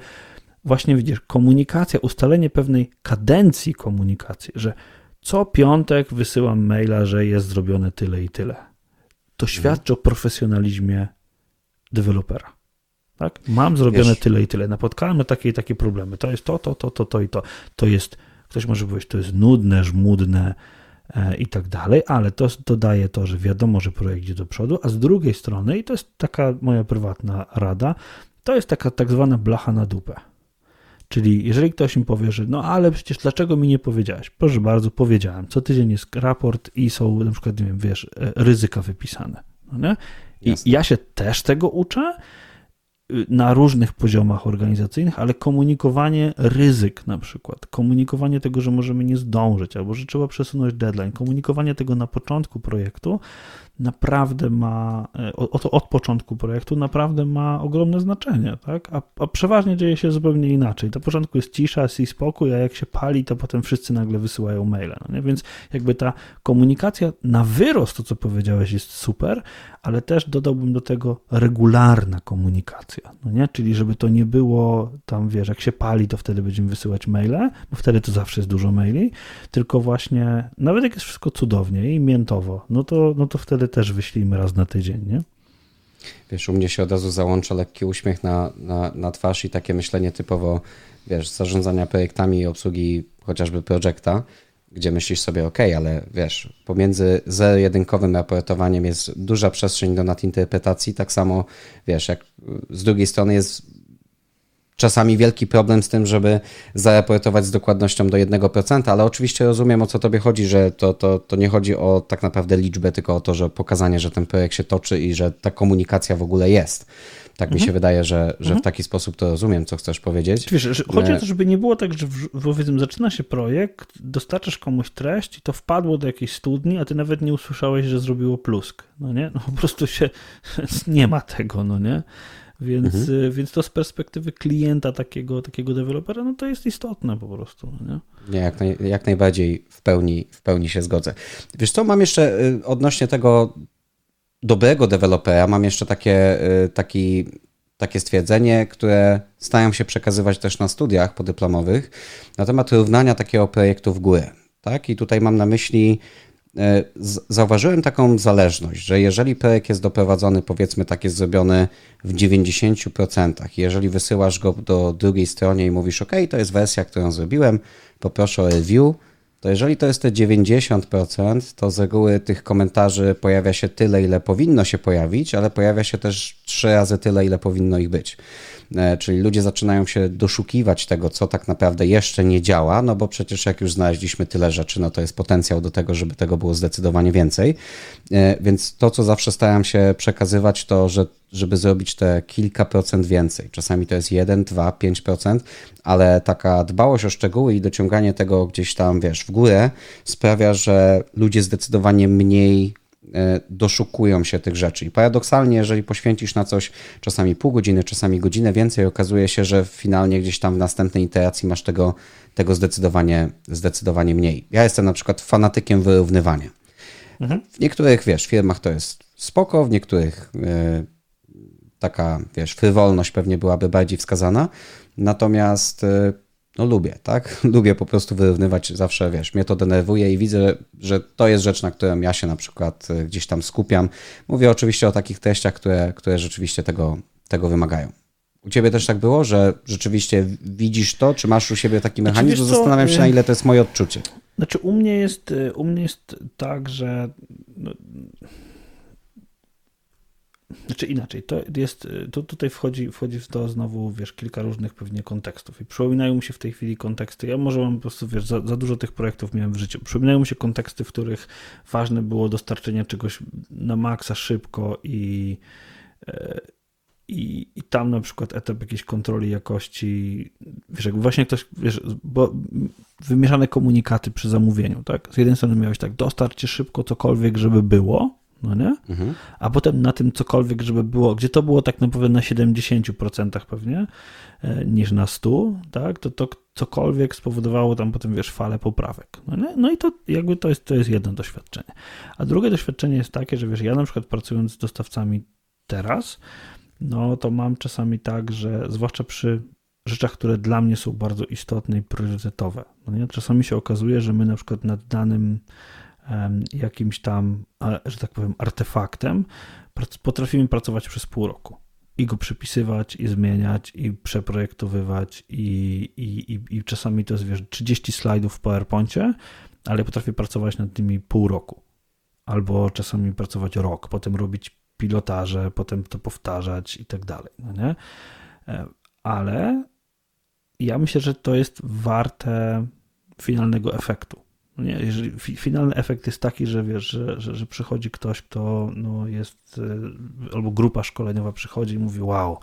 właśnie widzisz, komunikacja, ustalenie pewnej kadencji komunikacji, że co piątek wysyłam maila, że jest zrobione tyle i tyle. To mhm. świadczy o profesjonalizmie dewelopera. Tak? Mam zrobione Wiesz. tyle i tyle. Napotkałem na takie i takie problemy. To jest to, to, to, to, to i to. To jest, ktoś może powiedzieć, to jest nudne, żmudne e, i tak dalej, ale to dodaje to, że wiadomo, że projekt idzie do przodu, a z drugiej strony, i to jest taka moja prywatna rada, to jest taka tak zwana blacha na dupę. Czyli jeżeli ktoś mi powie, że no ale przecież dlaczego mi nie powiedziałeś? Proszę bardzo, powiedziałem. Co tydzień jest raport i są na przykład, nie wiem, wiesz, e, ryzyka wypisane. No? I Jasne. ja się też tego uczę, na różnych poziomach organizacyjnych, ale komunikowanie ryzyk na przykład, komunikowanie tego, że możemy nie zdążyć albo że trzeba przesunąć deadline, komunikowanie tego na początku projektu naprawdę ma, e, od, od początku projektu naprawdę ma ogromne znaczenie, tak? A, a, przeważnie dzieje się zupełnie inaczej. Na początku jest cisza, jest i spokój, a jak się pali, to potem wszyscy nagle wysyłają maile, no nie? Więc jakby ta komunikacja na wyrost, to co powiedziałeś, jest super, ale też dodałbym do tego regularna komunikacja, no nie? Czyli żeby to nie było tam, wiesz, jak się pali, to wtedy będziemy wysyłać maile, bo wtedy to zawsze jest dużo maili, tylko właśnie, nawet jak jest wszystko cudownie i miętowo, no to, no to wtedy też wyślijmy raz na tydzień, nie? Wiesz, u mnie się od razu załącza lekki uśmiech na, na, na twarz i takie myślenie typowo, wiesz, zarządzania projektami i obsługi chociażby projekta, gdzie myślisz sobie, ok, ale wiesz, pomiędzy zero-jedynkowym raportowaniem jest duża przestrzeń do nadinterpretacji, tak samo, wiesz, jak z drugiej strony jest czasami wielki problem z tym, żeby zaraportować z dokładnością do 1%, ale oczywiście rozumiem o co tobie chodzi, że to, to, to nie chodzi o tak naprawdę liczbę, tylko o to, że pokazanie, że ten projekt się toczy i że ta komunikacja w ogóle jest. Tak mhm. mi się wydaje, że, że mhm. w taki sposób to rozumiem, co chcesz powiedzieć. Wiesz, chodzi o to, żeby nie było tak, że powiedzmy zaczyna się projekt, dostarczasz komuś treść i to wpadło do jakiejś studni, a ty nawet nie usłyszałeś, że zrobiło plusk, no nie? No po prostu się, nie ma tego, no nie? Więc, mhm. Y, więc to z perspektywy klienta takiego, takiego dewelopera, no to jest istotne po prostu. Nie, nie jak, naj, jak najbardziej w pełni, w pełni się zgodzę. Wiesz co, mam jeszcze y, odnośnie tego dobrego dewelopera, mam jeszcze takie, y, taki, takie stwierdzenie, które staram się przekazywać też na studiach podyplomowych na temat równania takiego projektu w górę. Tak? I tutaj mam na myśli zauważyłem taką zależność, że jeżeli projekt jest doprowadzony, powiedzmy tak jest zrobiony w 90%, jeżeli wysyłasz go do drugiej stronie i mówisz, OK, to jest wersja, którą zrobiłem, poproszę o review, to jeżeli to jest te 90%, to z reguły tych komentarzy pojawia się tyle, ile powinno się pojawić, ale pojawia się też trzy razy tyle, ile powinno ich być. E, czyli ludzie zaczynają się doszukiwać tego, co tak naprawdę jeszcze nie działa, no bo przecież jak już znaleźliśmy tyle rzeczy, no to jest potencjał do tego, żeby tego było zdecydowanie więcej. E, więc to, co zawsze staram się przekazywać, to, że żeby zrobić te kilka procent więcej. Czasami to jest 1, 2, 5%, ale taka dbałość o szczegóły i dociąganie tego gdzieś tam, wiesz, w górę sprawia, że ludzie zdecydowanie mniej E, doszukują się tych rzeczy. I paradoksalnie, jeżeli poświęcisz na coś czasami pół godziny, czasami godzinę więcej, okazuje się, że finalnie gdzieś tam w następnej iteracji masz tego, tego zdecydowanie, zdecydowanie mniej. Ja jestem na przykład fanatykiem wyrównywania. Mhm. W niektórych, wiesz, firmach to jest spoko, w niektórych yy, taka, wiesz, frywolność pewnie byłaby bardziej wskazana, natomiast yy, no lubię, tak? Lubię po prostu wyrównywać zawsze, wiesz, mnie to denerwuje i widzę, że to jest rzecz, na którą ja się na przykład e, gdzieś tam skupiam. Mówię oczywiście o takich treściach, które, które rzeczywiście tego, tego wymagają. U ciebie też tak było, że rzeczywiście widzisz to, czy masz u siebie taki znaczy, mechanizm? Znaczy, Zastanawiam się, na ile to jest moje odczucie. Znaczy, u mnie jest, u mnie jest tak, że no, znaczy inaczej, to jest, to tutaj wchodzi, wchodzi w to znowu, wiesz, kilka różnych pewnie kontekstów i przypominają mi się w tej chwili konteksty, ja może mam po prostu, wiesz, za, za dużo tych projektów miałem w życiu, przypominają mi się konteksty, w których ważne było dostarczenie czegoś na maksa szybko i, e, i, i tam na przykład etap jakiejś kontroli jakości, wiesz, jak właśnie ktoś, wiesz, bo wymieszane komunikaty przy zamówieniu, tak, z jednej strony miałeś tak, dostarcie szybko cokolwiek, żeby było, no nie? Mhm. A potem na tym cokolwiek, żeby było, gdzie to było tak naprawdę na 70% pewnie, e, niż na 100, tak? To, to cokolwiek spowodowało tam potem, wiesz, falę poprawek. No, nie? no i to jakby to jest, to jest jedno doświadczenie. A drugie doświadczenie jest takie, że wiesz, ja na przykład pracując z dostawcami teraz, no to mam czasami tak, że zwłaszcza przy rzeczach, które dla mnie są bardzo istotne i priorytetowe. No nie? Czasami się okazuje, że my na przykład nad danym jakimś tam, że tak powiem, artefaktem, potrafimy pracować przez pół roku i go przypisywać, i zmieniać, i przeprojektowywać, i, i, i, i czasami to jest, wiesz, 30 slajdów w PowerPoincie, ale potrafię pracować nad tymi pół roku. Albo czasami pracować rok, potem robić pilotaże, potem to powtarzać i tak dalej, no nie? Ale ja myślę, że to jest warte finalnego efektu. No nie, jeżeli finalny efekt jest taki, że wiesz, że, że, że przychodzi ktoś, kto no, jest, e, albo grupa szkoleniowa przychodzi i mówi, wow,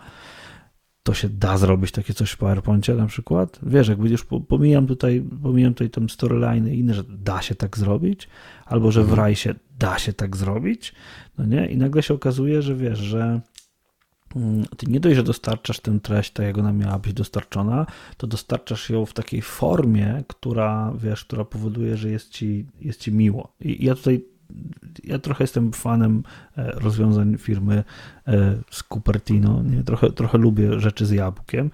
to się da zrobić takie coś w PowerPoincie na przykład. Wiesz, jak już pomijam tutaj, pomijam tutaj tam storyline i inne, że da się tak zrobić, albo że w mhm. rajsie da się tak zrobić, no nie? I nagle się okazuje, że wiesz, że ty nie dość, że dostarczasz tę treść tak, jak ona miała być dostarczona, to dostarczasz ją w takiej formie, która, wiesz, która powoduje, że jest ci, jest ci miło. I ja tutaj, ja trochę jestem fanem e, rozwiązań firmy e, z Cupertino, nie? Trochę, trochę lubię rzeczy z jabłkiem,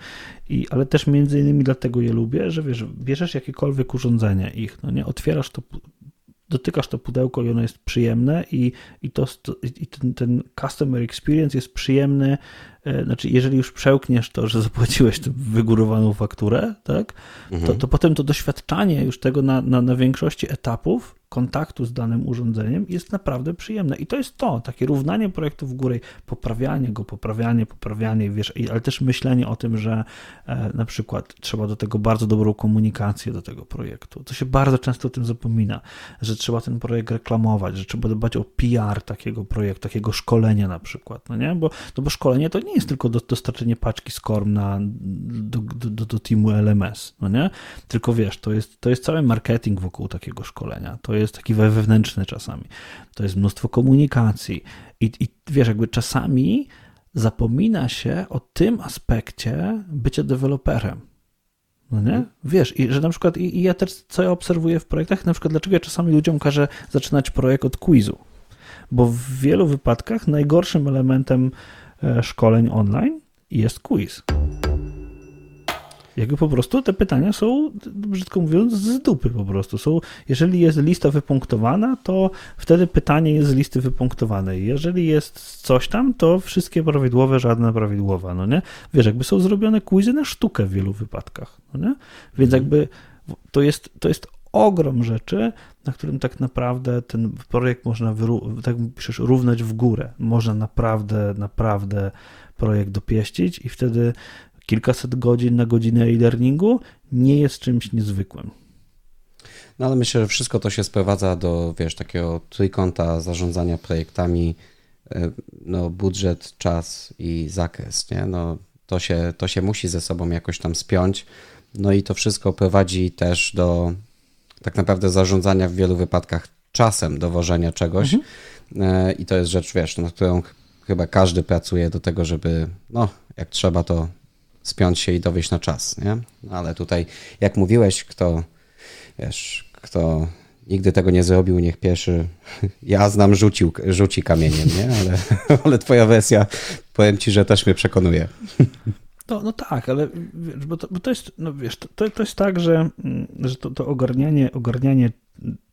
I, ale też między innymi dlatego je lubię, że wiesz, bierzesz jakiekolwiek urządzenie ich, no nie, otwierasz to dotykasz to pudełko i ono jest przyjemne i, i, to, i ten, ten customer experience jest przyjemny, e, znaczy jeżeli już przełkniesz to, że zapłaciłeś tę wygórowaną fakturę, tak, mhm. to, to potem to doświadczanie już tego na, na, na większości etapów kontaktu z danym urządzeniem jest naprawdę przyjemne. I to jest to, takie równanie projektu w górę, poprawianie go, poprawianie, poprawianie, wiesz, ale też myślenie o tym, że e, na przykład trzeba do tego bardzo dobrą komunikację do tego projektu. To się bardzo często o tym zapomina, że trzeba ten projekt reklamować, że trzeba dbać o PR takiego projektu, takiego szkolenia na przykład, no nie? Bo, no bo szkolenie to nie jest tylko do, dostarczenie paczki SCORM na, do, do, do, do teamu LMS, no nie? Tylko wiesz, to jest, to jest cały marketing wokół takiego szkolenia. To jest taki wewnętrzny czasami. To jest mnóstwo komunikacji. I, i wiesz, jakby czasami zapomina się o tym aspekcie bycia deweloperem. No nie? Wiesz, i że na przykład, i, i, ja też, co ja obserwuję w projektach, na przykład dlaczego ja czasami ludziom każę zaczynać projekt od quizu. Bo w wielu wypadkach najgorszym elementem e, szkoleń online jest quiz. Jakby po prostu te pytania są, brzydko mówiąc, z dupy po prostu. Są, jeżeli jest lista wypunktowana, to wtedy pytanie jest z listy wypunktowanej. Jeżeli jest coś tam, to wszystkie prawidłowe, żadna prawidłowa, no nie? Wiesz, jakby są zrobione quizy na sztukę w wielu wypadkach, no nie? Więc mhm. jakby to jest, to jest ogrom rzeczy, na którym tak naprawdę ten projekt można, tak piszesz, równać w górę. Można naprawdę, naprawdę projekt dopieścić i wtedy kilkaset godzin na godzinę e-learningu nie jest czymś niezwykłym. No ale myślę, że wszystko to się sprowadza do, wiesz, takiego trójkąta zarządzania projektami, e, no budżet, czas i zakres, nie? No to się, to się musi ze sobą jakoś tam spiąć, no i to wszystko prowadzi też do tak naprawdę zarządzania w wielu wypadkach czasem dowożenia czegoś mhm. E, i to jest rzecz, wiesz, nad którą chyba każdy pracuje do tego, żeby, no, jak trzeba, to spiąć się i dowieść na czas, nie? Ale tutaj, jak mówiłeś, kto, wiesz, kto nigdy tego nie zrobił, niech pierwszy, ja znam, rzucił, rzuci kamieniem, nie? Ale, ale twoja wersja, powiem ci, że też mnie przekonuje. No, no tak, ale wiesz, bo to, bo to jest, no wiesz, to, to jest tak, że, że to, to ogarnianie, ogarnianie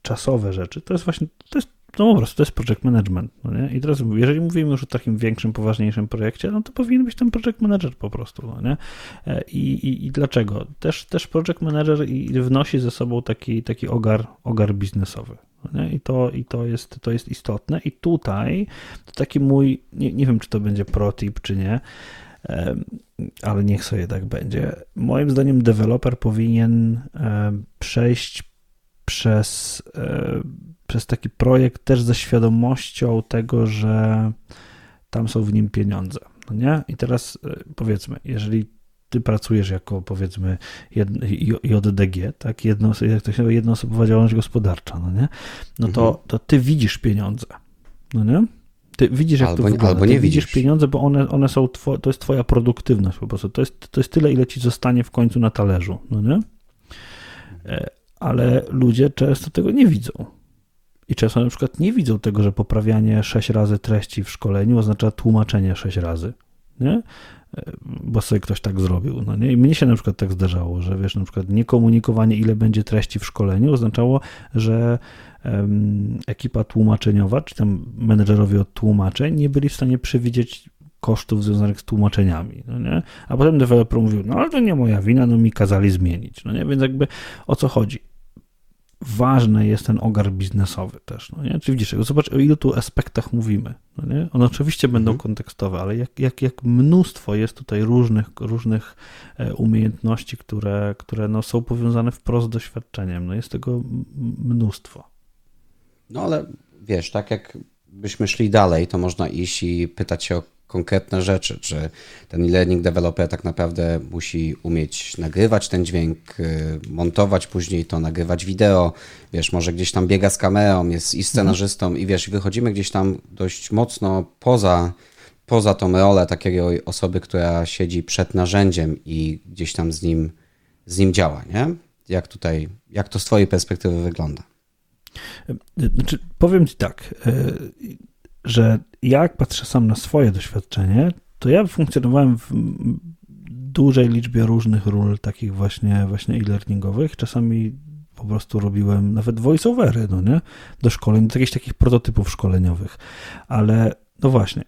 czasowe rzeczy, to jest właśnie, to jest no po prostu to jest project management. No nie? I teraz jeżeli mówimy już o takim większym, poważniejszym projekcie, no to powinien być ten project manager po prostu. No nie? E, I, i, I dlaczego? Też, też project manager wnosi ze sobą taki, taki ogar, ogar biznesowy. No I, to, I to jest, to jest istotne. I tutaj to taki mój, nie, nie wiem czy to będzie protip, czy nie, ale niech sobie tak będzie. Moim zdaniem deweloper powinien przejść przez przez taki projekt też ze świadomością tego, że tam są w nim pieniądze. No nie? I teraz e, powiedzmy, jeżeli ty pracujesz jako powiedzmy JDG, tak, jedno, jak to się jednoosobowa działalność gospodarcza, no nie? No to, mhm. to ty widzisz pieniądze, no nie? Ty widzisz, jak albo, to wygląda. Albo nie widzisz. widzisz pieniądze, bo one, one są, two, to jest twoja produktywność po prostu. To jest, to jest tyle, ile ci zostanie w końcu na talerzu, no nie? E, ale ludzie często tego nie widzą. I często na przykład nie widzą tego, że poprawianie 6 razy treści w szkoleniu oznacza tłumaczenie 6 razy, nie? Bo sobie ktoś tak zrobił, no nie? I mnie się na przykład tak zdarzało, że wiesz, na przykład niekomunikowanie, ile będzie treści w szkoleniu oznaczało, że um, ekipa tłumaczeniowa, czy tam menedżerowie od tłumaczeń nie byli w stanie przewidzieć kosztów związanych z tłumaczeniami, no nie? A potem deweloper mówił, no ale to nie moja wina, no mi kazali zmienić, no nie? Więc jakby o co chodzi? Ważny jest ten ogar biznesowy też. No nie? Czy widzisz, zobacz o ilu tu aspektach mówimy. No nie? One oczywiście będą mhm. kontekstowe, ale jak, jak, jak mnóstwo jest tutaj różnych, różnych e, umiejętności, które, które no są powiązane wprost z doświadczeniem. No jest tego mnóstwo. No ale wiesz, tak jak byśmy szli dalej, to można iść i pytać się o konkretne rzeczy, czy ten e-learning developer tak naprawdę musi umieć nagrywać ten dźwięk, y, montować później to, nagrywać wideo, wiesz, może gdzieś tam biega z kamerą, jest i scenarzystą i wiesz, wychodzimy gdzieś tam dość mocno poza, poza tą rolę takiego osoby, która siedzi przed narzędziem i gdzieś tam z nim, z nim działa, nie? Jak tutaj, jak to z twojej perspektywy wygląda? Znaczy, powiem ci tak, y, że jak patrzę sam na swoje doświadczenie, to ja funkcjonowałem w dużej liczbie różnych ról, takich właśnie, właśnie e-learningowych. Czasami po prostu robiłem nawet voiceovery, no nie? Do szkoleń, do jakichś takich prototypów szkoleniowych. Ale no właśnie,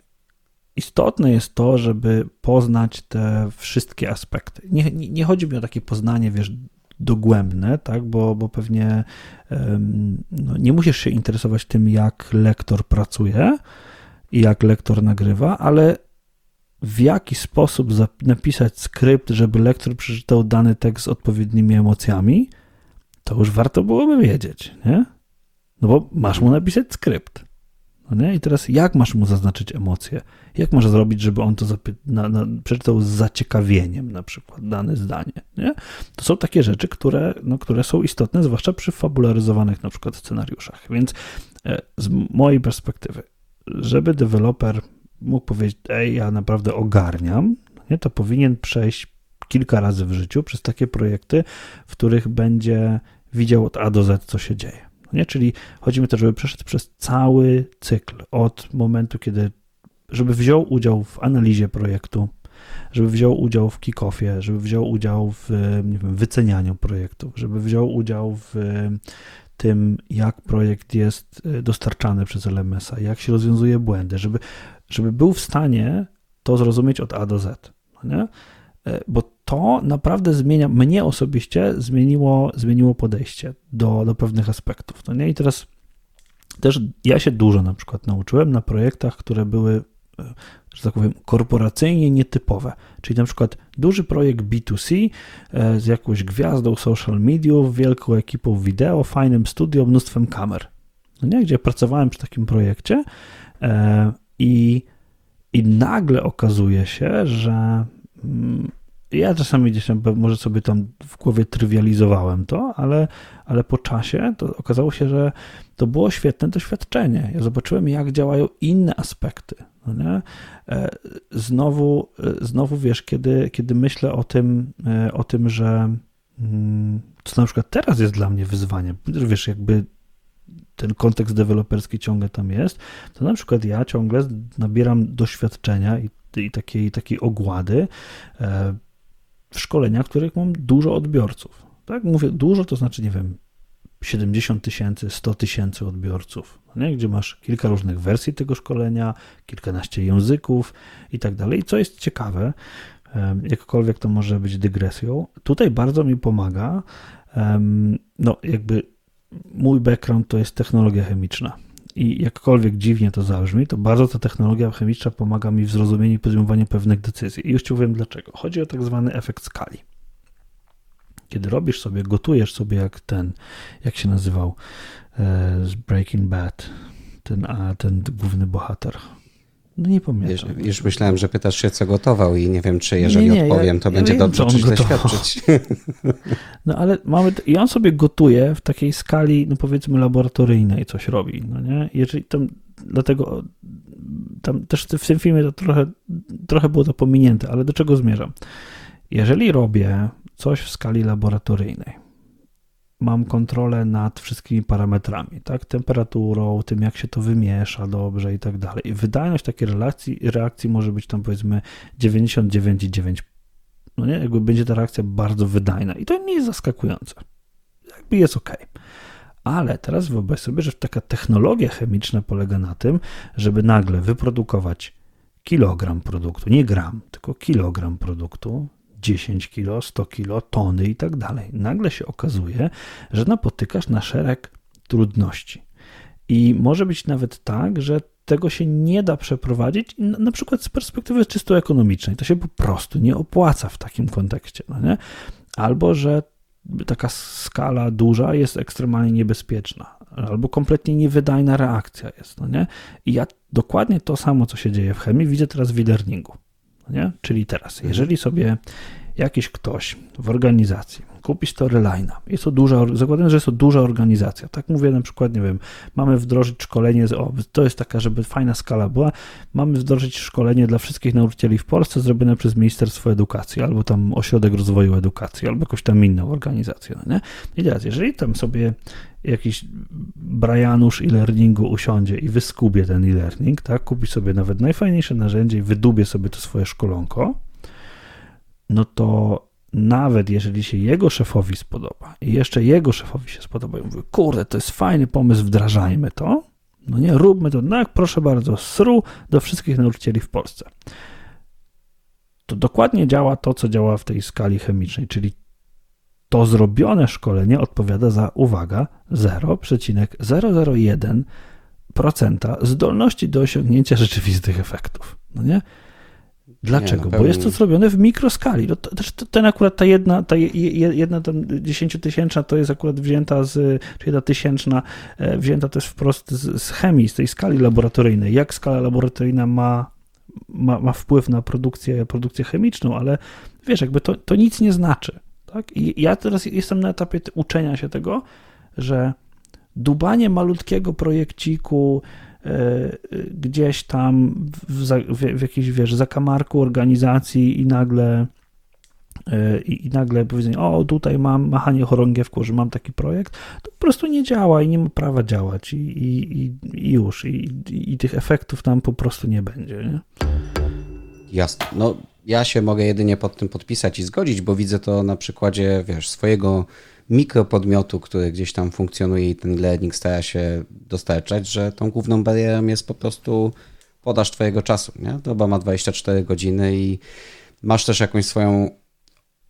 istotne jest to, żeby poznać te wszystkie aspekty. Nie, nie, nie chodzi mi o takie poznanie, wiesz, dogłębne, tak, bo, bo pewnie no, nie musisz się interesować tym, jak lektor pracuje i jak lektor nagrywa, ale w jaki sposób napisać skrypt, żeby lektor przeczytał dany tekst z odpowiednimi emocjami, to już warto byłoby wiedzieć, nie? No bo masz mu napisać skrypt. No nie? I teraz jak masz mu zaznaczyć emocje? Jak masz zrobić, żeby on to na, na, przeczytał z zaciekawieniem, na przykład dane zdanie? Nie? To są takie rzeczy, które, no, które są istotne, zwłaszcza przy fabularyzowanych na przykład scenariuszach. Więc e, z mojej perspektywy, żeby deweloper mógł powiedzieć, ej, ja naprawdę ogarniam, nie? to powinien przejść kilka razy w życiu przez takie projekty, w których będzie widział od A do Z, co się dzieje. Nie? Czyli chodzi mi o to, żeby przeszedł przez cały cykl od momentu, kiedy, żeby wziął udział w analizie projektu, żeby wziął udział w kick-offie, żeby wziął udział w wiem, wycenianiu projektów, żeby wziął udział w tym, jak projekt jest dostarczany przez LMS-a, jak się rozwiązuje błędy, żeby, żeby był w stanie to zrozumieć od A do Z. Nie? E, bo to naprawdę zmienia, mnie osobiście zmieniło, zmieniło podejście do, do pewnych aspektów. No nie? I teraz też ja się dużo na przykład nauczyłem na projektach, które były, e, że tak powiem, korporacyjnie nietypowe. Czyli na przykład duży projekt B2C e, z jakąś gwiazdą social mediów, wielką ekipą wideo, fajnym studio, mnóstwem kamer. No nie? Gdzie pracowałem przy takim projekcie i, i nagle okazuje się, że mm, ja czasami gdzieś tam może sobie tam w głowie trywializowałem to, ale, ale po czasie to okazało się, że to było świetne doświadczenie. Ja zobaczyłem, jak działają inne aspekty. No? E, znowu, e, znowu wiesz, kiedy, kiedy myślę o tym, e, o tym, że mm, co na przykład teraz jest dla mnie wyzwaniem, wiesz, jakby ten kontekst deweloperski ciągle tam jest, to na przykład ja ciągle nabieram doświadczenia i, i takiej, takiej ogłady w szkoleniach, w których mam dużo odbiorców. Tak, mówię dużo, to znaczy, nie wiem, 70 tysięcy, 100 tysięcy odbiorców, nie? gdzie masz kilka różnych wersji tego szkolenia, kilkanaście języków i tak dalej. I co jest ciekawe, jakkolwiek to może być dygresją, tutaj bardzo mi pomaga, no jakby mój background to jest technologia chemiczna i jakkolwiek dziwnie to zabrzmi, to bardzo ta technologia chemiczna pomaga mi w zrozumieniu i podejmowaniu pewnych decyzji. I już ci powiem dlaczego. Chodzi o tak zwany efekt skali. Kiedy robisz sobie, gotujesz sobie jak ten, jak się nazywał e, z Breaking Bad, ten, a, ten główny bohater. No nie pamiętam. Już, już, myślałem, że pytasz się, co gotował i nie wiem, czy jeżeli nie, nie, odpowiem, to ja, będzie ja dobrze czy źle świadczyć. No ale mamy, i on sobie gotuje w takiej skali, no powiedzmy laboratoryjnej coś robi, no nie? Jeżeli tam, dlatego tam też w tym filmie to trochę, trochę było to pominięte, ale do czego zmierzam? Jeżeli robię coś w skali laboratoryjnej, mam kontrolę nad wszystkimi parametrami, tak? Temperaturą, tym jak się to wymiesza dobrze i tak dalej. Wydajność takiej relacji, reakcji może być tam powiedzmy 99,9. No nie, jakby będzie ta reakcja bardzo wydajna i to nie jest zaskakujące. Jakby jest ok. Ale teraz wyobraź sobie, że taka technologia chemiczna polega na tym, żeby nagle wyprodukować kilogram produktu, nie gram, tylko kilogram produktu 10 kilo, 100 kilo, tony i tak dalej. Nagle się okazuje, że napotykasz na szereg trudności. I może być nawet tak, że tego się nie da przeprowadzić, na przykład z perspektywy czysto ekonomicznej. To się po prostu nie opłaca w takim kontekście. No nie? Albo że taka skala duża jest ekstremalnie niebezpieczna, albo kompletnie niewydajna reakcja jest. No nie? I ja dokładnie to samo, co się dzieje w chemii, widzę teraz w e-learningu. Nie? Czyli teraz, jeżeli sobie jakiś ktoś w organizacji kupi Storyline'a, jest to duża, zakładam, że jest to duża organizacja, tak mówię na przykład, nie wiem, mamy wdrożyć szkolenie, o, to jest taka, żeby fajna skala była, mamy wdrożyć szkolenie dla wszystkich nauczycieli w Polsce zrobione przez Ministerstwo Edukacji, albo tam Ośrodek Rozwoju Edukacji, albo jakąś tam inną organizację, no nie? I teraz, jeżeli tam sobie jakiś Brianusz e-learningu usiądzie i wyskubie ten e-learning, tak, kupi sobie nawet najfajniejsze narzędzie i wydubie sobie to swoje szkolonko, no to nawet jeżeli się jego szefowi spodoba i jeszcze jego szefowi się spodoba i mówi, kurde, to jest fajny pomysł, wdrażajmy to, no nie, róbmy to, no jak proszę bardzo, sru do wszystkich nauczycieli w Polsce. To dokładnie działa to, co działa w tej skali chemicznej, czyli to zrobione szkolenie odpowiada za, uwaga, 0,001% zdolności do osiągnięcia rzeczywistych efektów. No nie? Dlaczego? Nie, Bo jest to zrobione w mikroskali. No to, to, ten akurat ta jedna, ta jedna tam dziesięciotysięczna to jest akurat wzięta z, czy jedna tysięczna, e, wzięta też wprost z, z chemii, z tej skali laboratoryjnej. Jak skala laboratoryjna ma, ma, ma wpływ na produkcję, produkcję chemiczną, ale wiesz, jakby to, to nic nie znaczy. Tak? I ja teraz jestem na etapie uczenia się tego, że dubanie malutkiego projekciku, gdzieś tam w, w, w jakiejś, wiesz, zakamarku organizacji i nagle e, i, i nagle powiedzenie, o tutaj mam machanie chorągiewką, że mam taki projekt, to po prostu nie działa i nie ma prawa działać i, i, i już. I, I, tych efektów tam po prostu nie będzie. Nie? Jasne. No ja się mogę jedynie pod tym podpisać i zgodzić, bo widzę to na przykładzie, wiesz, swojego mikropodmiotu, który gdzieś tam funkcjonuje i ten learning stara się dostarczać, że tą główną barierą jest po prostu podaż twojego czasu. Nie? Doba ma 24 godziny i masz też jakąś swoją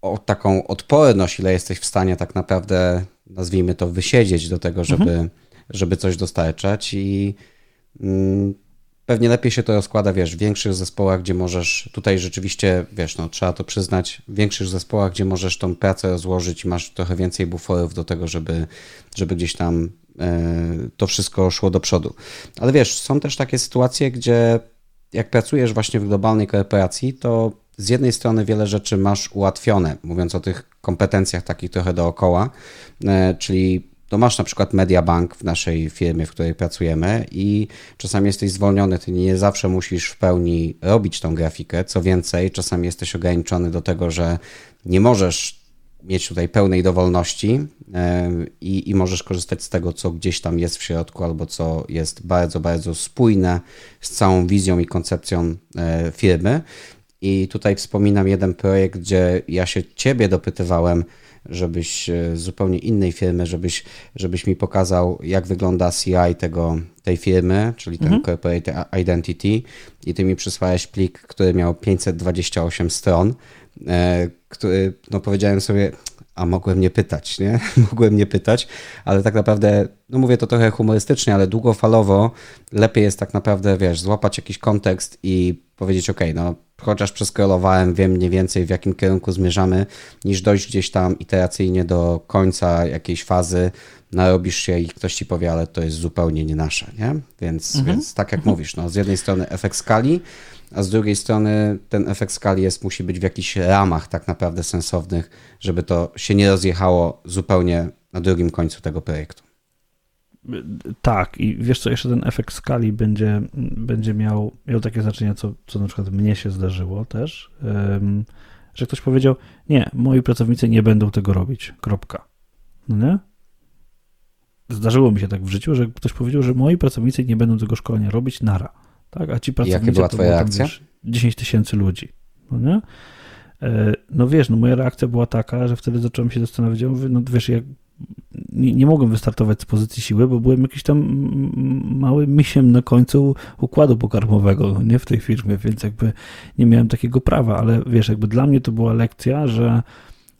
o, taką odporność, ile jesteś w stanie tak naprawdę, nazwijmy to, wysiedzieć do tego, żeby, mhm. żeby coś dostarczać i mm, pewnie lepiej się to rozkłada, wiesz, w większych zespołach, gdzie możesz, tutaj rzeczywiście, wiesz, no trzeba to przyznać, w większych zespołach, gdzie możesz tą pracę rozłożyć i masz trochę więcej buforów do tego, żeby, żeby gdzieś tam e, to wszystko szło do przodu. Ale wiesz, są też takie sytuacje, gdzie jak pracujesz właśnie w globalnej korporacji, to z jednej strony wiele rzeczy masz ułatwione, mówiąc o tych kompetencjach takich trochę dookoła, e, czyli to masz na przykład MediaBank w naszej firmie, w której pracujemy i czasami jesteś zwolniony, ty nie zawsze musisz w pełni robić tą grafikę. Co więcej, czasami jesteś ograniczony do tego, że nie możesz mieć tutaj pełnej dowolności i, i możesz korzystać z tego, co gdzieś tam jest w środku, albo co jest bardzo, bardzo spójne z całą wizją i koncepcją e, firmy. I tutaj wspominam jeden projekt, gdzie ja się ciebie dopytywałem, żebyś e, z zupełnie innej firmy, żebyś, żebyś mi pokazał, jak wygląda CI tego, tej firmy, czyli ten mhm. Corporate Identity i ty mi przysłałeś plik, który miał 528 stron, e, który, no powiedziałem sobie, a mogłem nie pytać, nie? mogłem nie pytać, ale tak naprawdę, no mówię to trochę humorystycznie, ale długofalowo lepiej jest tak naprawdę, wiesz, złapać jakiś kontekst i powiedzieć, ok, no chociaż przeskrolowałem, wiem mniej więcej w jakim kierunku zmierzamy, niż dojść gdzieś tam iteracyjnie do końca jakiejś fazy, narobisz się i ktoś ci powie, ale to jest zupełnie nie nasze, nie? Więc, mhm. więc tak jak mhm. mówisz, no, z jednej strony efekt skali, a z drugiej strony ten efekt skali jest, musi być w jakichś ramach tak naprawdę sensownych, żeby to się nie rozjechało zupełnie na drugim końcu tego projektu. Tak, i wiesz co, jeszcze ten efekt skali będzie, będzie miał, miał takie znaczenie, co, co na przykład mnie się zdarzyło też, um, że ktoś powiedział, nie, moi pracownicy nie będą tego robić, kropka. No nie? Zdarzyło mi się tak w życiu, że ktoś powiedział, że moi pracownicy nie będą tego szkolenia robić, nara. Tak? A ci pracownicy Jakie była twoja reakcja? 10 tysięcy ludzi. No nie? E, no wiesz, no moja reakcja była taka, że wtedy zacząłem się zastanawiać, ja mówię, no wiesz, jak nie, nie mogłem wystartować z pozycji siły, bo byłem jakiś tam małym misiem na końcu układu pokarmowego, nie w tej firmie, więc jakby nie miałem takiego prawa, ale wiesz, jakby dla mnie to była lekcja, że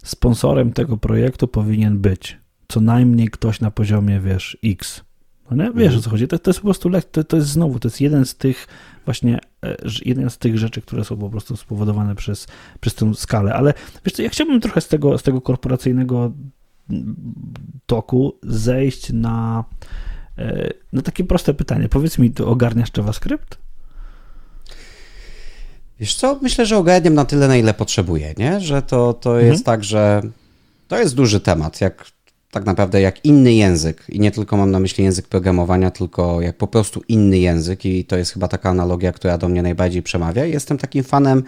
sponsorem tego projektu powinien być co najmniej ktoś na poziomie, wiesz, X. No nie? Wiesz o co chodzi, to, to jest po prostu, to, to jest znowu, to jest jeden z tych właśnie, e, jeden z tych rzeczy, które są po prostu spowodowane przez, przez tę skalę, ale wiesz co, ja chciałbym trochę z tego, z tego korporacyjnego toku zejść na, e, na takie proste pytanie. Powiedz mi, ty ogarniasz JavaScript? Wiesz co, myślę, że ogarniam na tyle, na ile potrzebuję, nie? Że to, to mhm. jest tak, że to jest duży temat, jak tak naprawdę jak inny język i nie tylko mam na myśli język programowania, tylko jak po prostu inny język i to jest chyba taka analogia, która do mnie najbardziej przemawia. Jestem takim fanem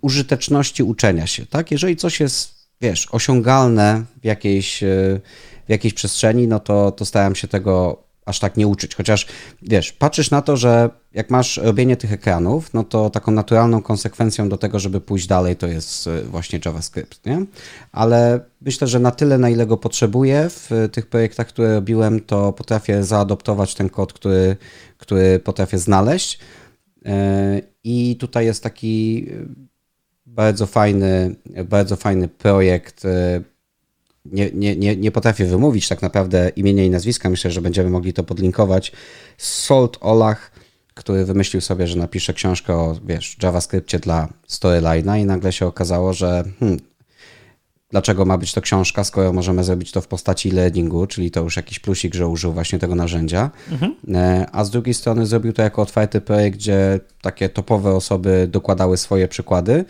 użyteczności uczenia się, tak? Jeżeli coś jest wiesz, osiągalne w jakiejś, e, w jakiejś przestrzeni, no to, to starałem się tego aż tak nie uczyć. Chociaż wiesz, patrzysz na to, że jak masz robienie tych ekranów, no to taką naturalną konsekwencją do tego, żeby pójść dalej, to jest e, właśnie JavaScript, nie? Ale myślę, że na tyle, na ile go potrzebuję w tych projektach, które robiłem, to potrafię zaadoptować ten kod, który, który potrafię znaleźć. E, I tutaj jest taki bardzo fajny, bardzo fajny projekt. E, nie, nie, nie, nie potrafię wymówić tak naprawdę imienia i nazwiska, myślę, że będziemy mogli to podlinkować. Salt Olach, który wymyślił sobie, że napisze książkę o, wiesz, JavaScriptie dla storyline'a i nagle się okazało, że hmm, dlaczego ma być to książka, skoro możemy zrobić to w postaci learningu, czyli to już jakiś plusik, że użył właśnie tego narzędzia. Mhm. A z drugiej strony zrobił to jako otwarty projekt, gdzie takie topowe osoby dokładały swoje przykłady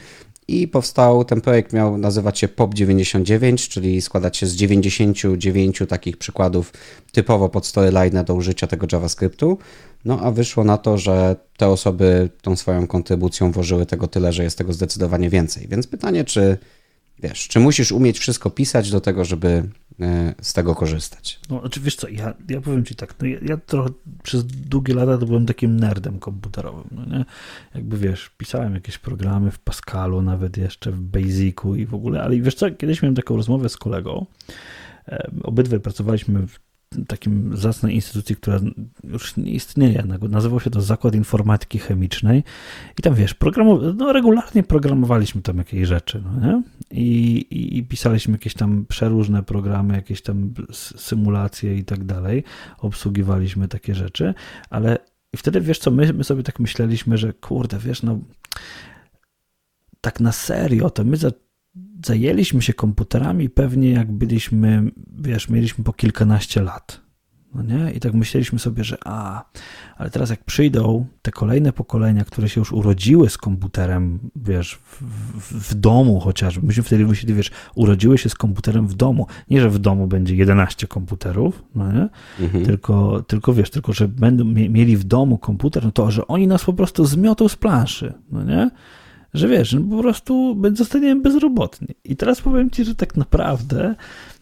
i powstał, ten projekt miał nazywać się POP99, czyli składać się z 99 takich przykładów typowo pod storyline do użycia tego JavaScriptu. No a wyszło na to, że te osoby tą swoją kontrybucją włożyły tego tyle, że jest tego zdecydowanie więcej. Więc pytanie, czy wiesz, czy musisz umieć wszystko pisać do tego, żeby z tego korzystać? No, znaczy wiesz co, ja, ja powiem ci tak, no ja, ja trochę przez długie lata to byłem takim nerdem komputerowym, no nie? Jakby wiesz, pisałem jakieś programy w Pascalu, nawet jeszcze w Basicu i w ogóle, ale wiesz co, kiedyś miałem taką rozmowę z kolegą, obydwaj pracowaliśmy w takim zacnej instytucji, która już nie istnieje. Nazywał się to Zakład Informatyki Chemicznej i tam wiesz, programu- no, regularnie programowaliśmy tam jakieś rzeczy, no nie? I, i, I, pisaliśmy jakieś tam przeróżne programy, jakieś tam symulacje i tak dalej. Obsługiwaliśmy takie rzeczy, ale wtedy wiesz co, my, my sobie tak myśleliśmy, że kurde, wiesz, no tak na serio, to my za zajęliśmy się komputerami pewnie jak byliśmy, wiesz, mieliśmy po kilkanaście lat. No nie? I tak myśleliśmy sobie, że a, ale teraz jak przyjdą te kolejne pokolenia, które się już urodziły z komputerem, wiesz, w, w, w domu chociażby, myśmy wtedy myśleli, wiesz, urodziły się z komputerem w domu. Nie, że w domu będzie 11 komputerów, no nie? Mhm. Tylko, tylko wiesz, tylko, że będą mieli w domu komputer, no to, że oni nas po prostu zmiotą z planszy, no nie? Że wiesz, no po prostu zostaniemy bezrobotni. I teraz powiem ci, że tak naprawdę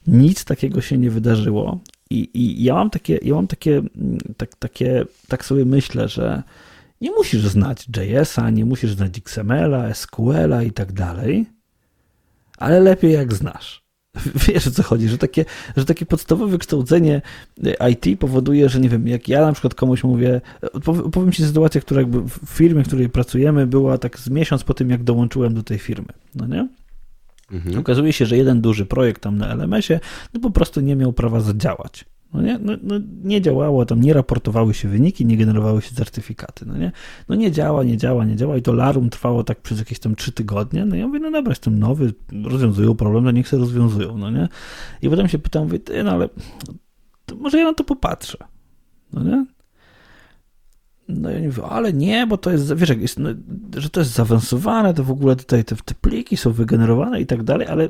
nic takiego się nie wydarzyło. I, i ja mam takie, ja mam takie, tak, takie, tak sobie myślę, że nie musisz znać JS-a, nie musisz znać XML-a, SQL-a i tak dalej, ale lepiej jak znasz. Wiesz o co chodzi, że takie, że takie podstawowe kształcenie IT powoduje, że nie wiem, jak ja na przykład komuś mówię, powiem Ci sytuację, która jakby w firmie, w której pracujemy, była tak z miesiąc po tym, jak dołączyłem do tej firmy, no nie? Mhm. Okazuje się, że jeden duży projekt tam na LMS-ie no po prostu nie miał prawa zadziałać. No nie, no, no nie działało, tam nie raportowały się wyniki, nie generowały się certyfikaty, no nie? No nie działa, nie działa, nie działa i to larum trwało tak przez jakieś tam trzy tygodnie, no ja mówię, no dobra, jestem nowy, rozwiązują problem, no niech się rozwiązują, no nie? I potem się pytam, mówię, ty, no ale może ja na to popatrzę, no nie? No i mówię, ale nie, bo to jest, wiesz, jest, no, że to jest zaawansowane, to w ogóle tutaj te, te pliki są wygenerowane i tak dalej, ale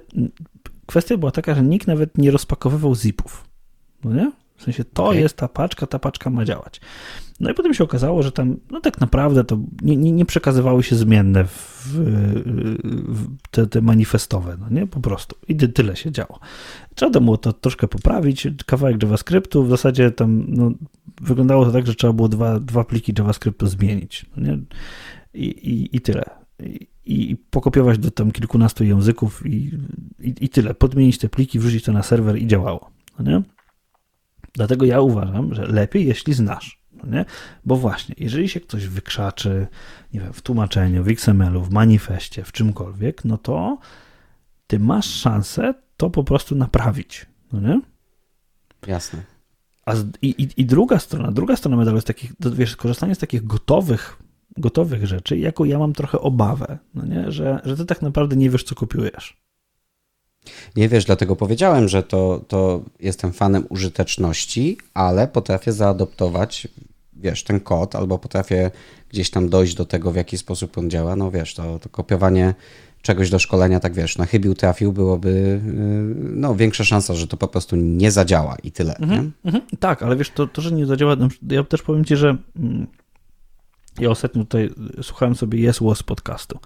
kwestia była taka, że nikt nawet nie rozpakowywał zipów. No nie? W sensie to okay. jest ta paczka, ta paczka ma działać. No i potem się okazało, że tam no tak naprawdę to nie, nie, nie przekazywały się zmienne w, w te, te, manifestowe, no nie? Po prostu. I tyle się działo. Trzeba było to troszkę poprawić, kawałek JavaScriptu, w zasadzie tam no, wyglądało to tak, że trzeba było dwa, dwa pliki JavaScriptu zmienić, no nie? I, i, i tyle. I, i pokopiować do tam kilkunastu języków i, i, i tyle. Podmienić te pliki, wrzucić to na serwer i działało, no nie? Dlatego ja uważam, że lepiej, jeśli znasz. No nie? Bo właśnie, jeżeli się ktoś wykrzaczy, nie wiem, w tłumaczeniu, w XML-u, w manifestie, w czymkolwiek, no to ty masz szansę to po prostu naprawić. No nie? Jasne. A z, i, i, druga strona, druga strona medalu jest takich, wiesz, korzystanie z takich gotowych, gotowych rzeczy, jako ja mam trochę obawę, no nie? Że, że ty tak naprawdę nie wiesz, co kopiujesz. Nie wiesz, dlatego powiedziałem, że to, to jestem fanem użyteczności, ale potrafię zaadoptować, wiesz, ten kod, albo potrafię gdzieś tam dojść do tego, w jaki sposób on działa. No wiesz, to, to kopiowanie czegoś do szkolenia, tak wiesz, na chybił trafił, byłoby y, no, większa szansa, że to po prostu nie zadziała i tyle. Mhm, mhm, tak, ale wiesz, to, to, że nie zadziała, ja też powiem ci, że mm, ja ostatnio tutaj słuchałem sobie Yes Was podcastu.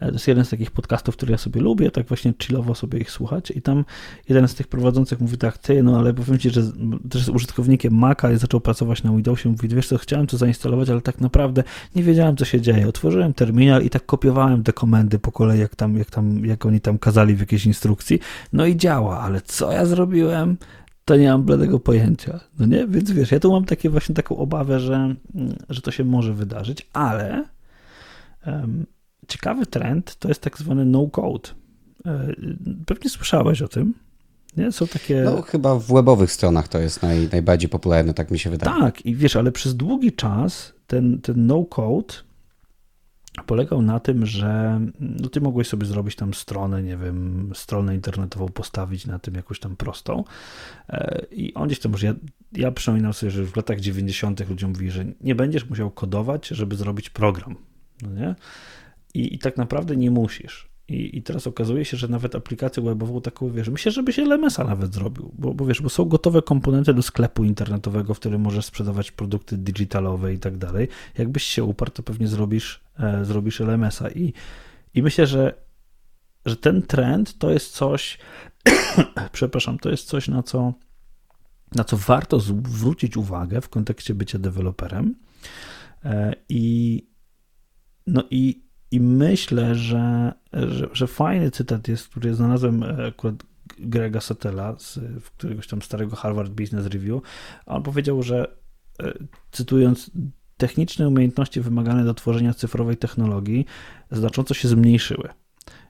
E, to jest jeden z takich podcastów, który ja sobie lubię, tak właśnie chillowo sobie ich słuchać i tam jeden z tych prowadzących mówi tak, ty, no ale powiem ci, że też jest użytkownikiem Maca i zaczął pracować na Windowsie, mówi, wiesz co, chciałem to zainstalować, ale tak naprawdę nie wiedziałem, co się dzieje. Otworzyłem terminal i tak kopiowałem te komendy po kolei, jak tam, jak tam, jak oni tam kazali w jakiejś instrukcji, no i działa, ale co ja zrobiłem? To nie mam bladego pojęcia. No nie? Więc wiesz, ja tu mam takie właśnie taką obawę, że, że to się może wydarzyć, ale um, ciekawy trend to jest tak zwany no-code. E, pewnie słyszałeś o tym. Nie? Są takie... No chyba w webowych stronach to jest naj, najbardziej popularne, tak mi się wydaje. Tak, i wiesz, ale przez długi czas ten, ten no-code polegał na tym, że no ty mogłeś sobie zrobić tam stronę, nie wiem, stronę internetową postawić na tym jakąś tam prostą e, i on gdzieś tam, może ja, ja przypominam sobie, że w latach 90. ludziom mówi, że nie będziesz musiał kodować, żeby zrobić program, no nie? I, i tak naprawdę nie musisz. I, I, teraz okazuje się, że nawet aplikację webową taką, wiesz, myślę, żeby się LMS-a nawet zrobił, bo, bo wiesz, bo są gotowe komponenty do sklepu internetowego, w którym możesz sprzedawać produkty digitalowe i tak dalej. Jakbyś się uparł, to pewnie zrobisz, e, zrobisz LMS-a i, i myślę, że, że ten trend to jest coś, przepraszam, to jest coś, na co, na co warto zwrócić uwagę w kontekście bycia deweloperem e, i no i i myślę, że, że, że, fajny cytat jest, który znalazłem e, akurat Grega Satella z któregoś tam starego Harvard Business Review. On powiedział, że e, cytując, techniczne umiejętności wymagane do tworzenia cyfrowej technologii znacząco się zmniejszyły.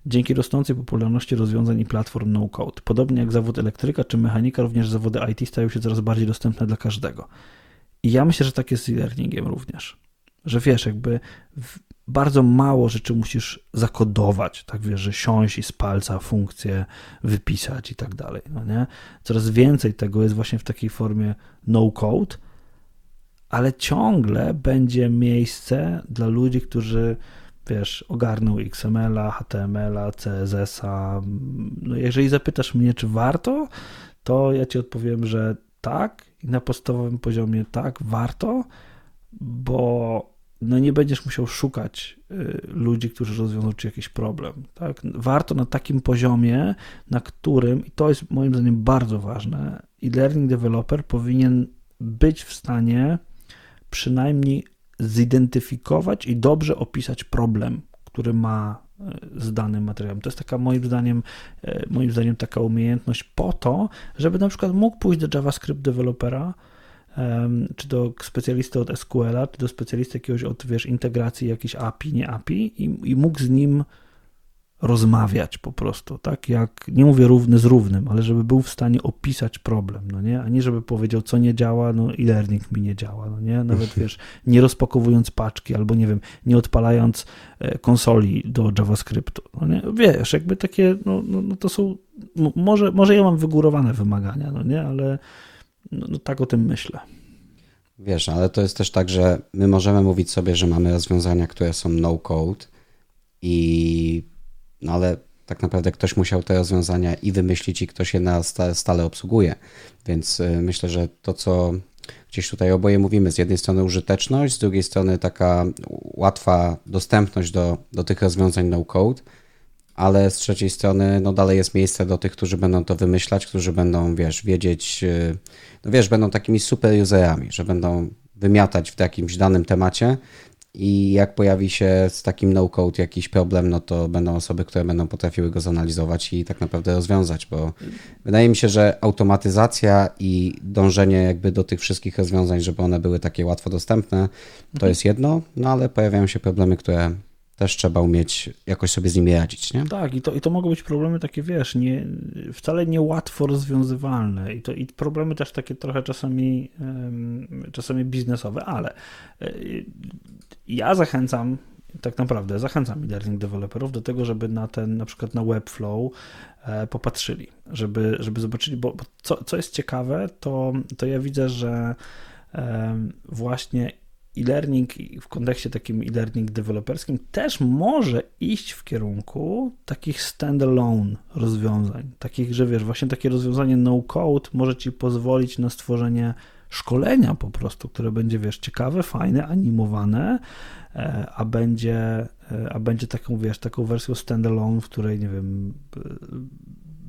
Dzięki rosnącej popularności rozwiązań i platform no-code. Podobnie jak zawód elektryka czy mechanika, również zawody IT stają się coraz bardziej dostępne dla każdego. I ja myślę, że tak jest z e-learningiem również. Że wiesz, jakby bardzo mało rzeczy musisz zakodować, tak wiesz, że siąść i z palca funkcję wypisać i tak dalej, no nie? Coraz więcej tego jest właśnie w takiej formie no-code, ale ciągle będzie miejsce dla ludzi, którzy wiesz, ogarnął XML-a, HTML-a, CSS-a. No jeżeli zapytasz mnie, czy warto, to ja ci odpowiem, że tak i na podstawowym poziomie tak, warto, bo no nie będziesz musiał szukać y, ludzi, którzy rozwiążą ci jakiś problem. Tak? Warto na takim poziomie, na którym, i to jest moim zdaniem bardzo ważne, e-learning developer powinien być w stanie przynajmniej zidentyfikować i dobrze opisać problem, który ma y, z danym materiałem. To jest taka moim zdaniem, y, moim zdaniem taka umiejętność po to, żeby na przykład mógł pójść do JavaScript dewelopera, czy do specjalisty od SQL-a, czy do specjalisty jakiegoś od, wiesz, integracji jakiejś API, nie API i, i mógł z nim rozmawiać po prostu, tak? Jak, nie mówię równy z równym, ale żeby był w stanie opisać problem, no nie? A nie żeby powiedział, co nie działa, no i learning mi nie działa, no nie? Nawet, wiesz, nie rozpakowując paczki albo, nie wiem, nie odpalając e, konsoli do JavaScriptu, no nie? Wiesz, jakby takie, no, no, no to są, może, może ja mam wygórowane wymagania, no nie? Ale no, no tak o tym myślę. Wiesz, ale to jest też tak, że my możemy mówić sobie, że mamy rozwiązania, które są no-code i no ale tak naprawdę ktoś musiał te rozwiązania i wymyślić i ktoś je na stale obsługuje. Więc y, myślę, że to, co gdzieś tutaj oboje mówimy, z jednej strony użyteczność, z drugiej strony taka łatwa dostępność do, do tych rozwiązań no-code, ale z trzeciej strony no dalej jest miejsce do tych, którzy będą to wymyślać, którzy będą, wiesz, wiedzieć, y, no wiesz, będą takimi super userami, że będą wymiatać w jakimś danym temacie i jak pojawi się z takim no-code jakiś problem, no to będą osoby, które będą potrafiły go zanalizować i tak naprawdę rozwiązać, bo wydaje mi się, że automatyzacja i dążenie jakby do tych wszystkich rozwiązań, żeby one były takie łatwo dostępne, to mhm. jest jedno, no ale pojawiają się problemy, które też trzeba umieć jakoś sobie z nimi radzić, nie? Tak, i to, i to mogą być problemy takie, wiesz, nie, wcale niełatwo rozwiązywalne i to i problemy też takie trochę czasami, czasami biznesowe, ale e, ja zachęcam, tak naprawdę zachęcam e-learning deweloperów do tego, żeby na ten, na przykład na Webflow e, popatrzyli, żeby, żeby zobaczyli, bo, co, co jest ciekawe, to, to ja widzę, że właśnie e-learning w kontekście takim e-learning deweloperskim też może iść w kierunku takich standalone rozwiązań. Takich, że wiesz, właśnie takie rozwiązanie no-code może ci pozwolić na stworzenie szkolenia po prostu, które będzie, wiesz, ciekawe, fajne, animowane, e, a będzie, e, a będzie taką, wiesz, taką wersją standalone, w której, nie wiem,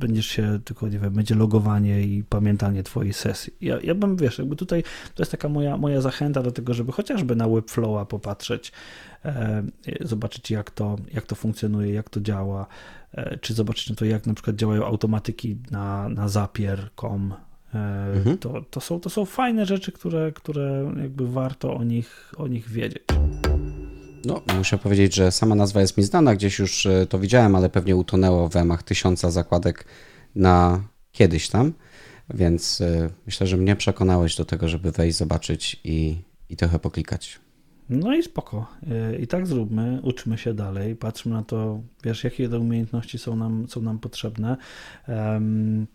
będziesz się tylko, nie wiem, będzie logowanie i pamiętanie twojej sesji. Ja, ja bym, wiesz, jakby tutaj to jest taka moja, moja zachęta do tego, żeby chociażby na Webflowa popatrzeć, e, zobaczyć jak to, jak to funkcjonuje, jak to działa, e, czy zobaczyć na to, jak na przykład działają automatyki na, na zapier.com. E, mhm. to, to, są, to są fajne rzeczy, które, które jakby warto o nich, o nich wiedzieć. No, muszę powiedzieć, że sama nazwa jest mi znana, gdzieś już e, to widziałem, ale pewnie utonęło w ramach tysiąca zakładek na kiedyś tam, więc y, myślę, że mnie przekonałeś do tego, żeby wejść, zobaczyć i, i trochę poklikać. No i spoko. Y, I tak zróbmy, uczmy się dalej, patrzmy na to, wiesz, jakie te umiejętności są nam, są nam potrzebne. Um,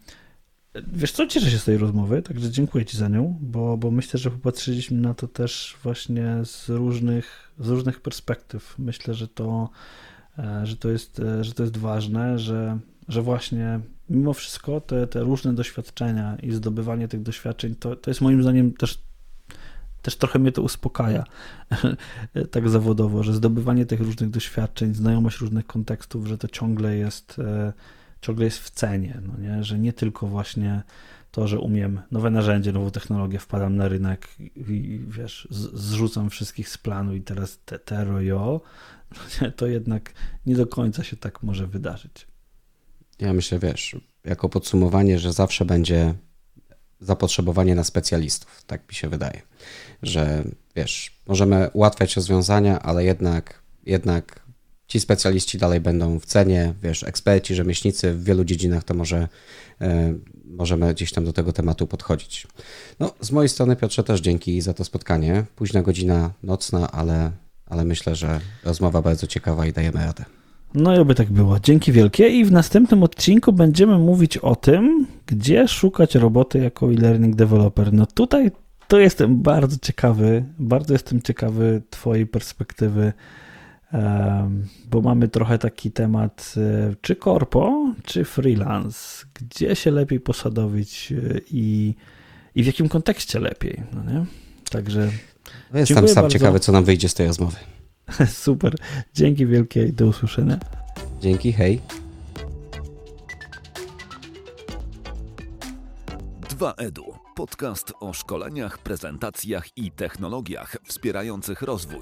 wiesz co, cieszę się z tej rozmowy, także dziękuję Ci za nią, bo, bo myślę, że popatrzyliśmy na to też właśnie z różnych, z różnych perspektyw. Myślę, że to, e, że to, jest, e, że to jest ważne, że, że właśnie mimo wszystko te, te różne doświadczenia i zdobywanie tych doświadczeń, to, to jest moim zdaniem też też trochę mnie to uspokaja tak zawodowo, że zdobywanie tych różnych doświadczeń, znajomość różnych kontekstów, że to ciągle jest, e, ciągle jest w cenie, no nie? że nie tylko właśnie to, że umiem nowe narzędzie, nową technologię, wpadam na rynek i wiesz, zrzucam wszystkich z planu i teraz te, tero jo, no to jednak nie do końca się tak może wydarzyć. Ja myślę, wiesz, jako podsumowanie, że zawsze będzie zapotrzebowanie na specjalistów, tak mi się wydaje że wiesz, możemy ułatwiać rozwiązania, ale jednak, jednak ci specjaliści dalej będą w cenie, wiesz, eksperci, rzemieślnicy w wielu dziedzinach to może e, możemy gdzieś tam do tego tematu podchodzić. No, z mojej strony Piotrze też dzięki za to spotkanie. Późna godzina nocna, ale, ale myślę, że rozmowa bardzo ciekawa i dajemy radę. No i oby tak było. Dzięki wielkie i w następnym odcinku będziemy mówić o tym, gdzie szukać roboty jako e-learning developer. No tutaj to jestem bardzo ciekawy, bardzo jestem ciekawy Twojej perspektywy, bo mamy trochę taki temat, e, czy korpo, czy freelance, gdzie się lepiej posadowić e, i, i w jakim kontekście lepiej, no nie? Także. No jestem sam bardzo. ciekawy, co nam wyjdzie z tej rozmowy. Super. Dzięki wielkie i do usłyszenia. Dzięki, hej. 2EDU Podcast o szkoleniach, prezentacjach i technologiach wspierających rozwój.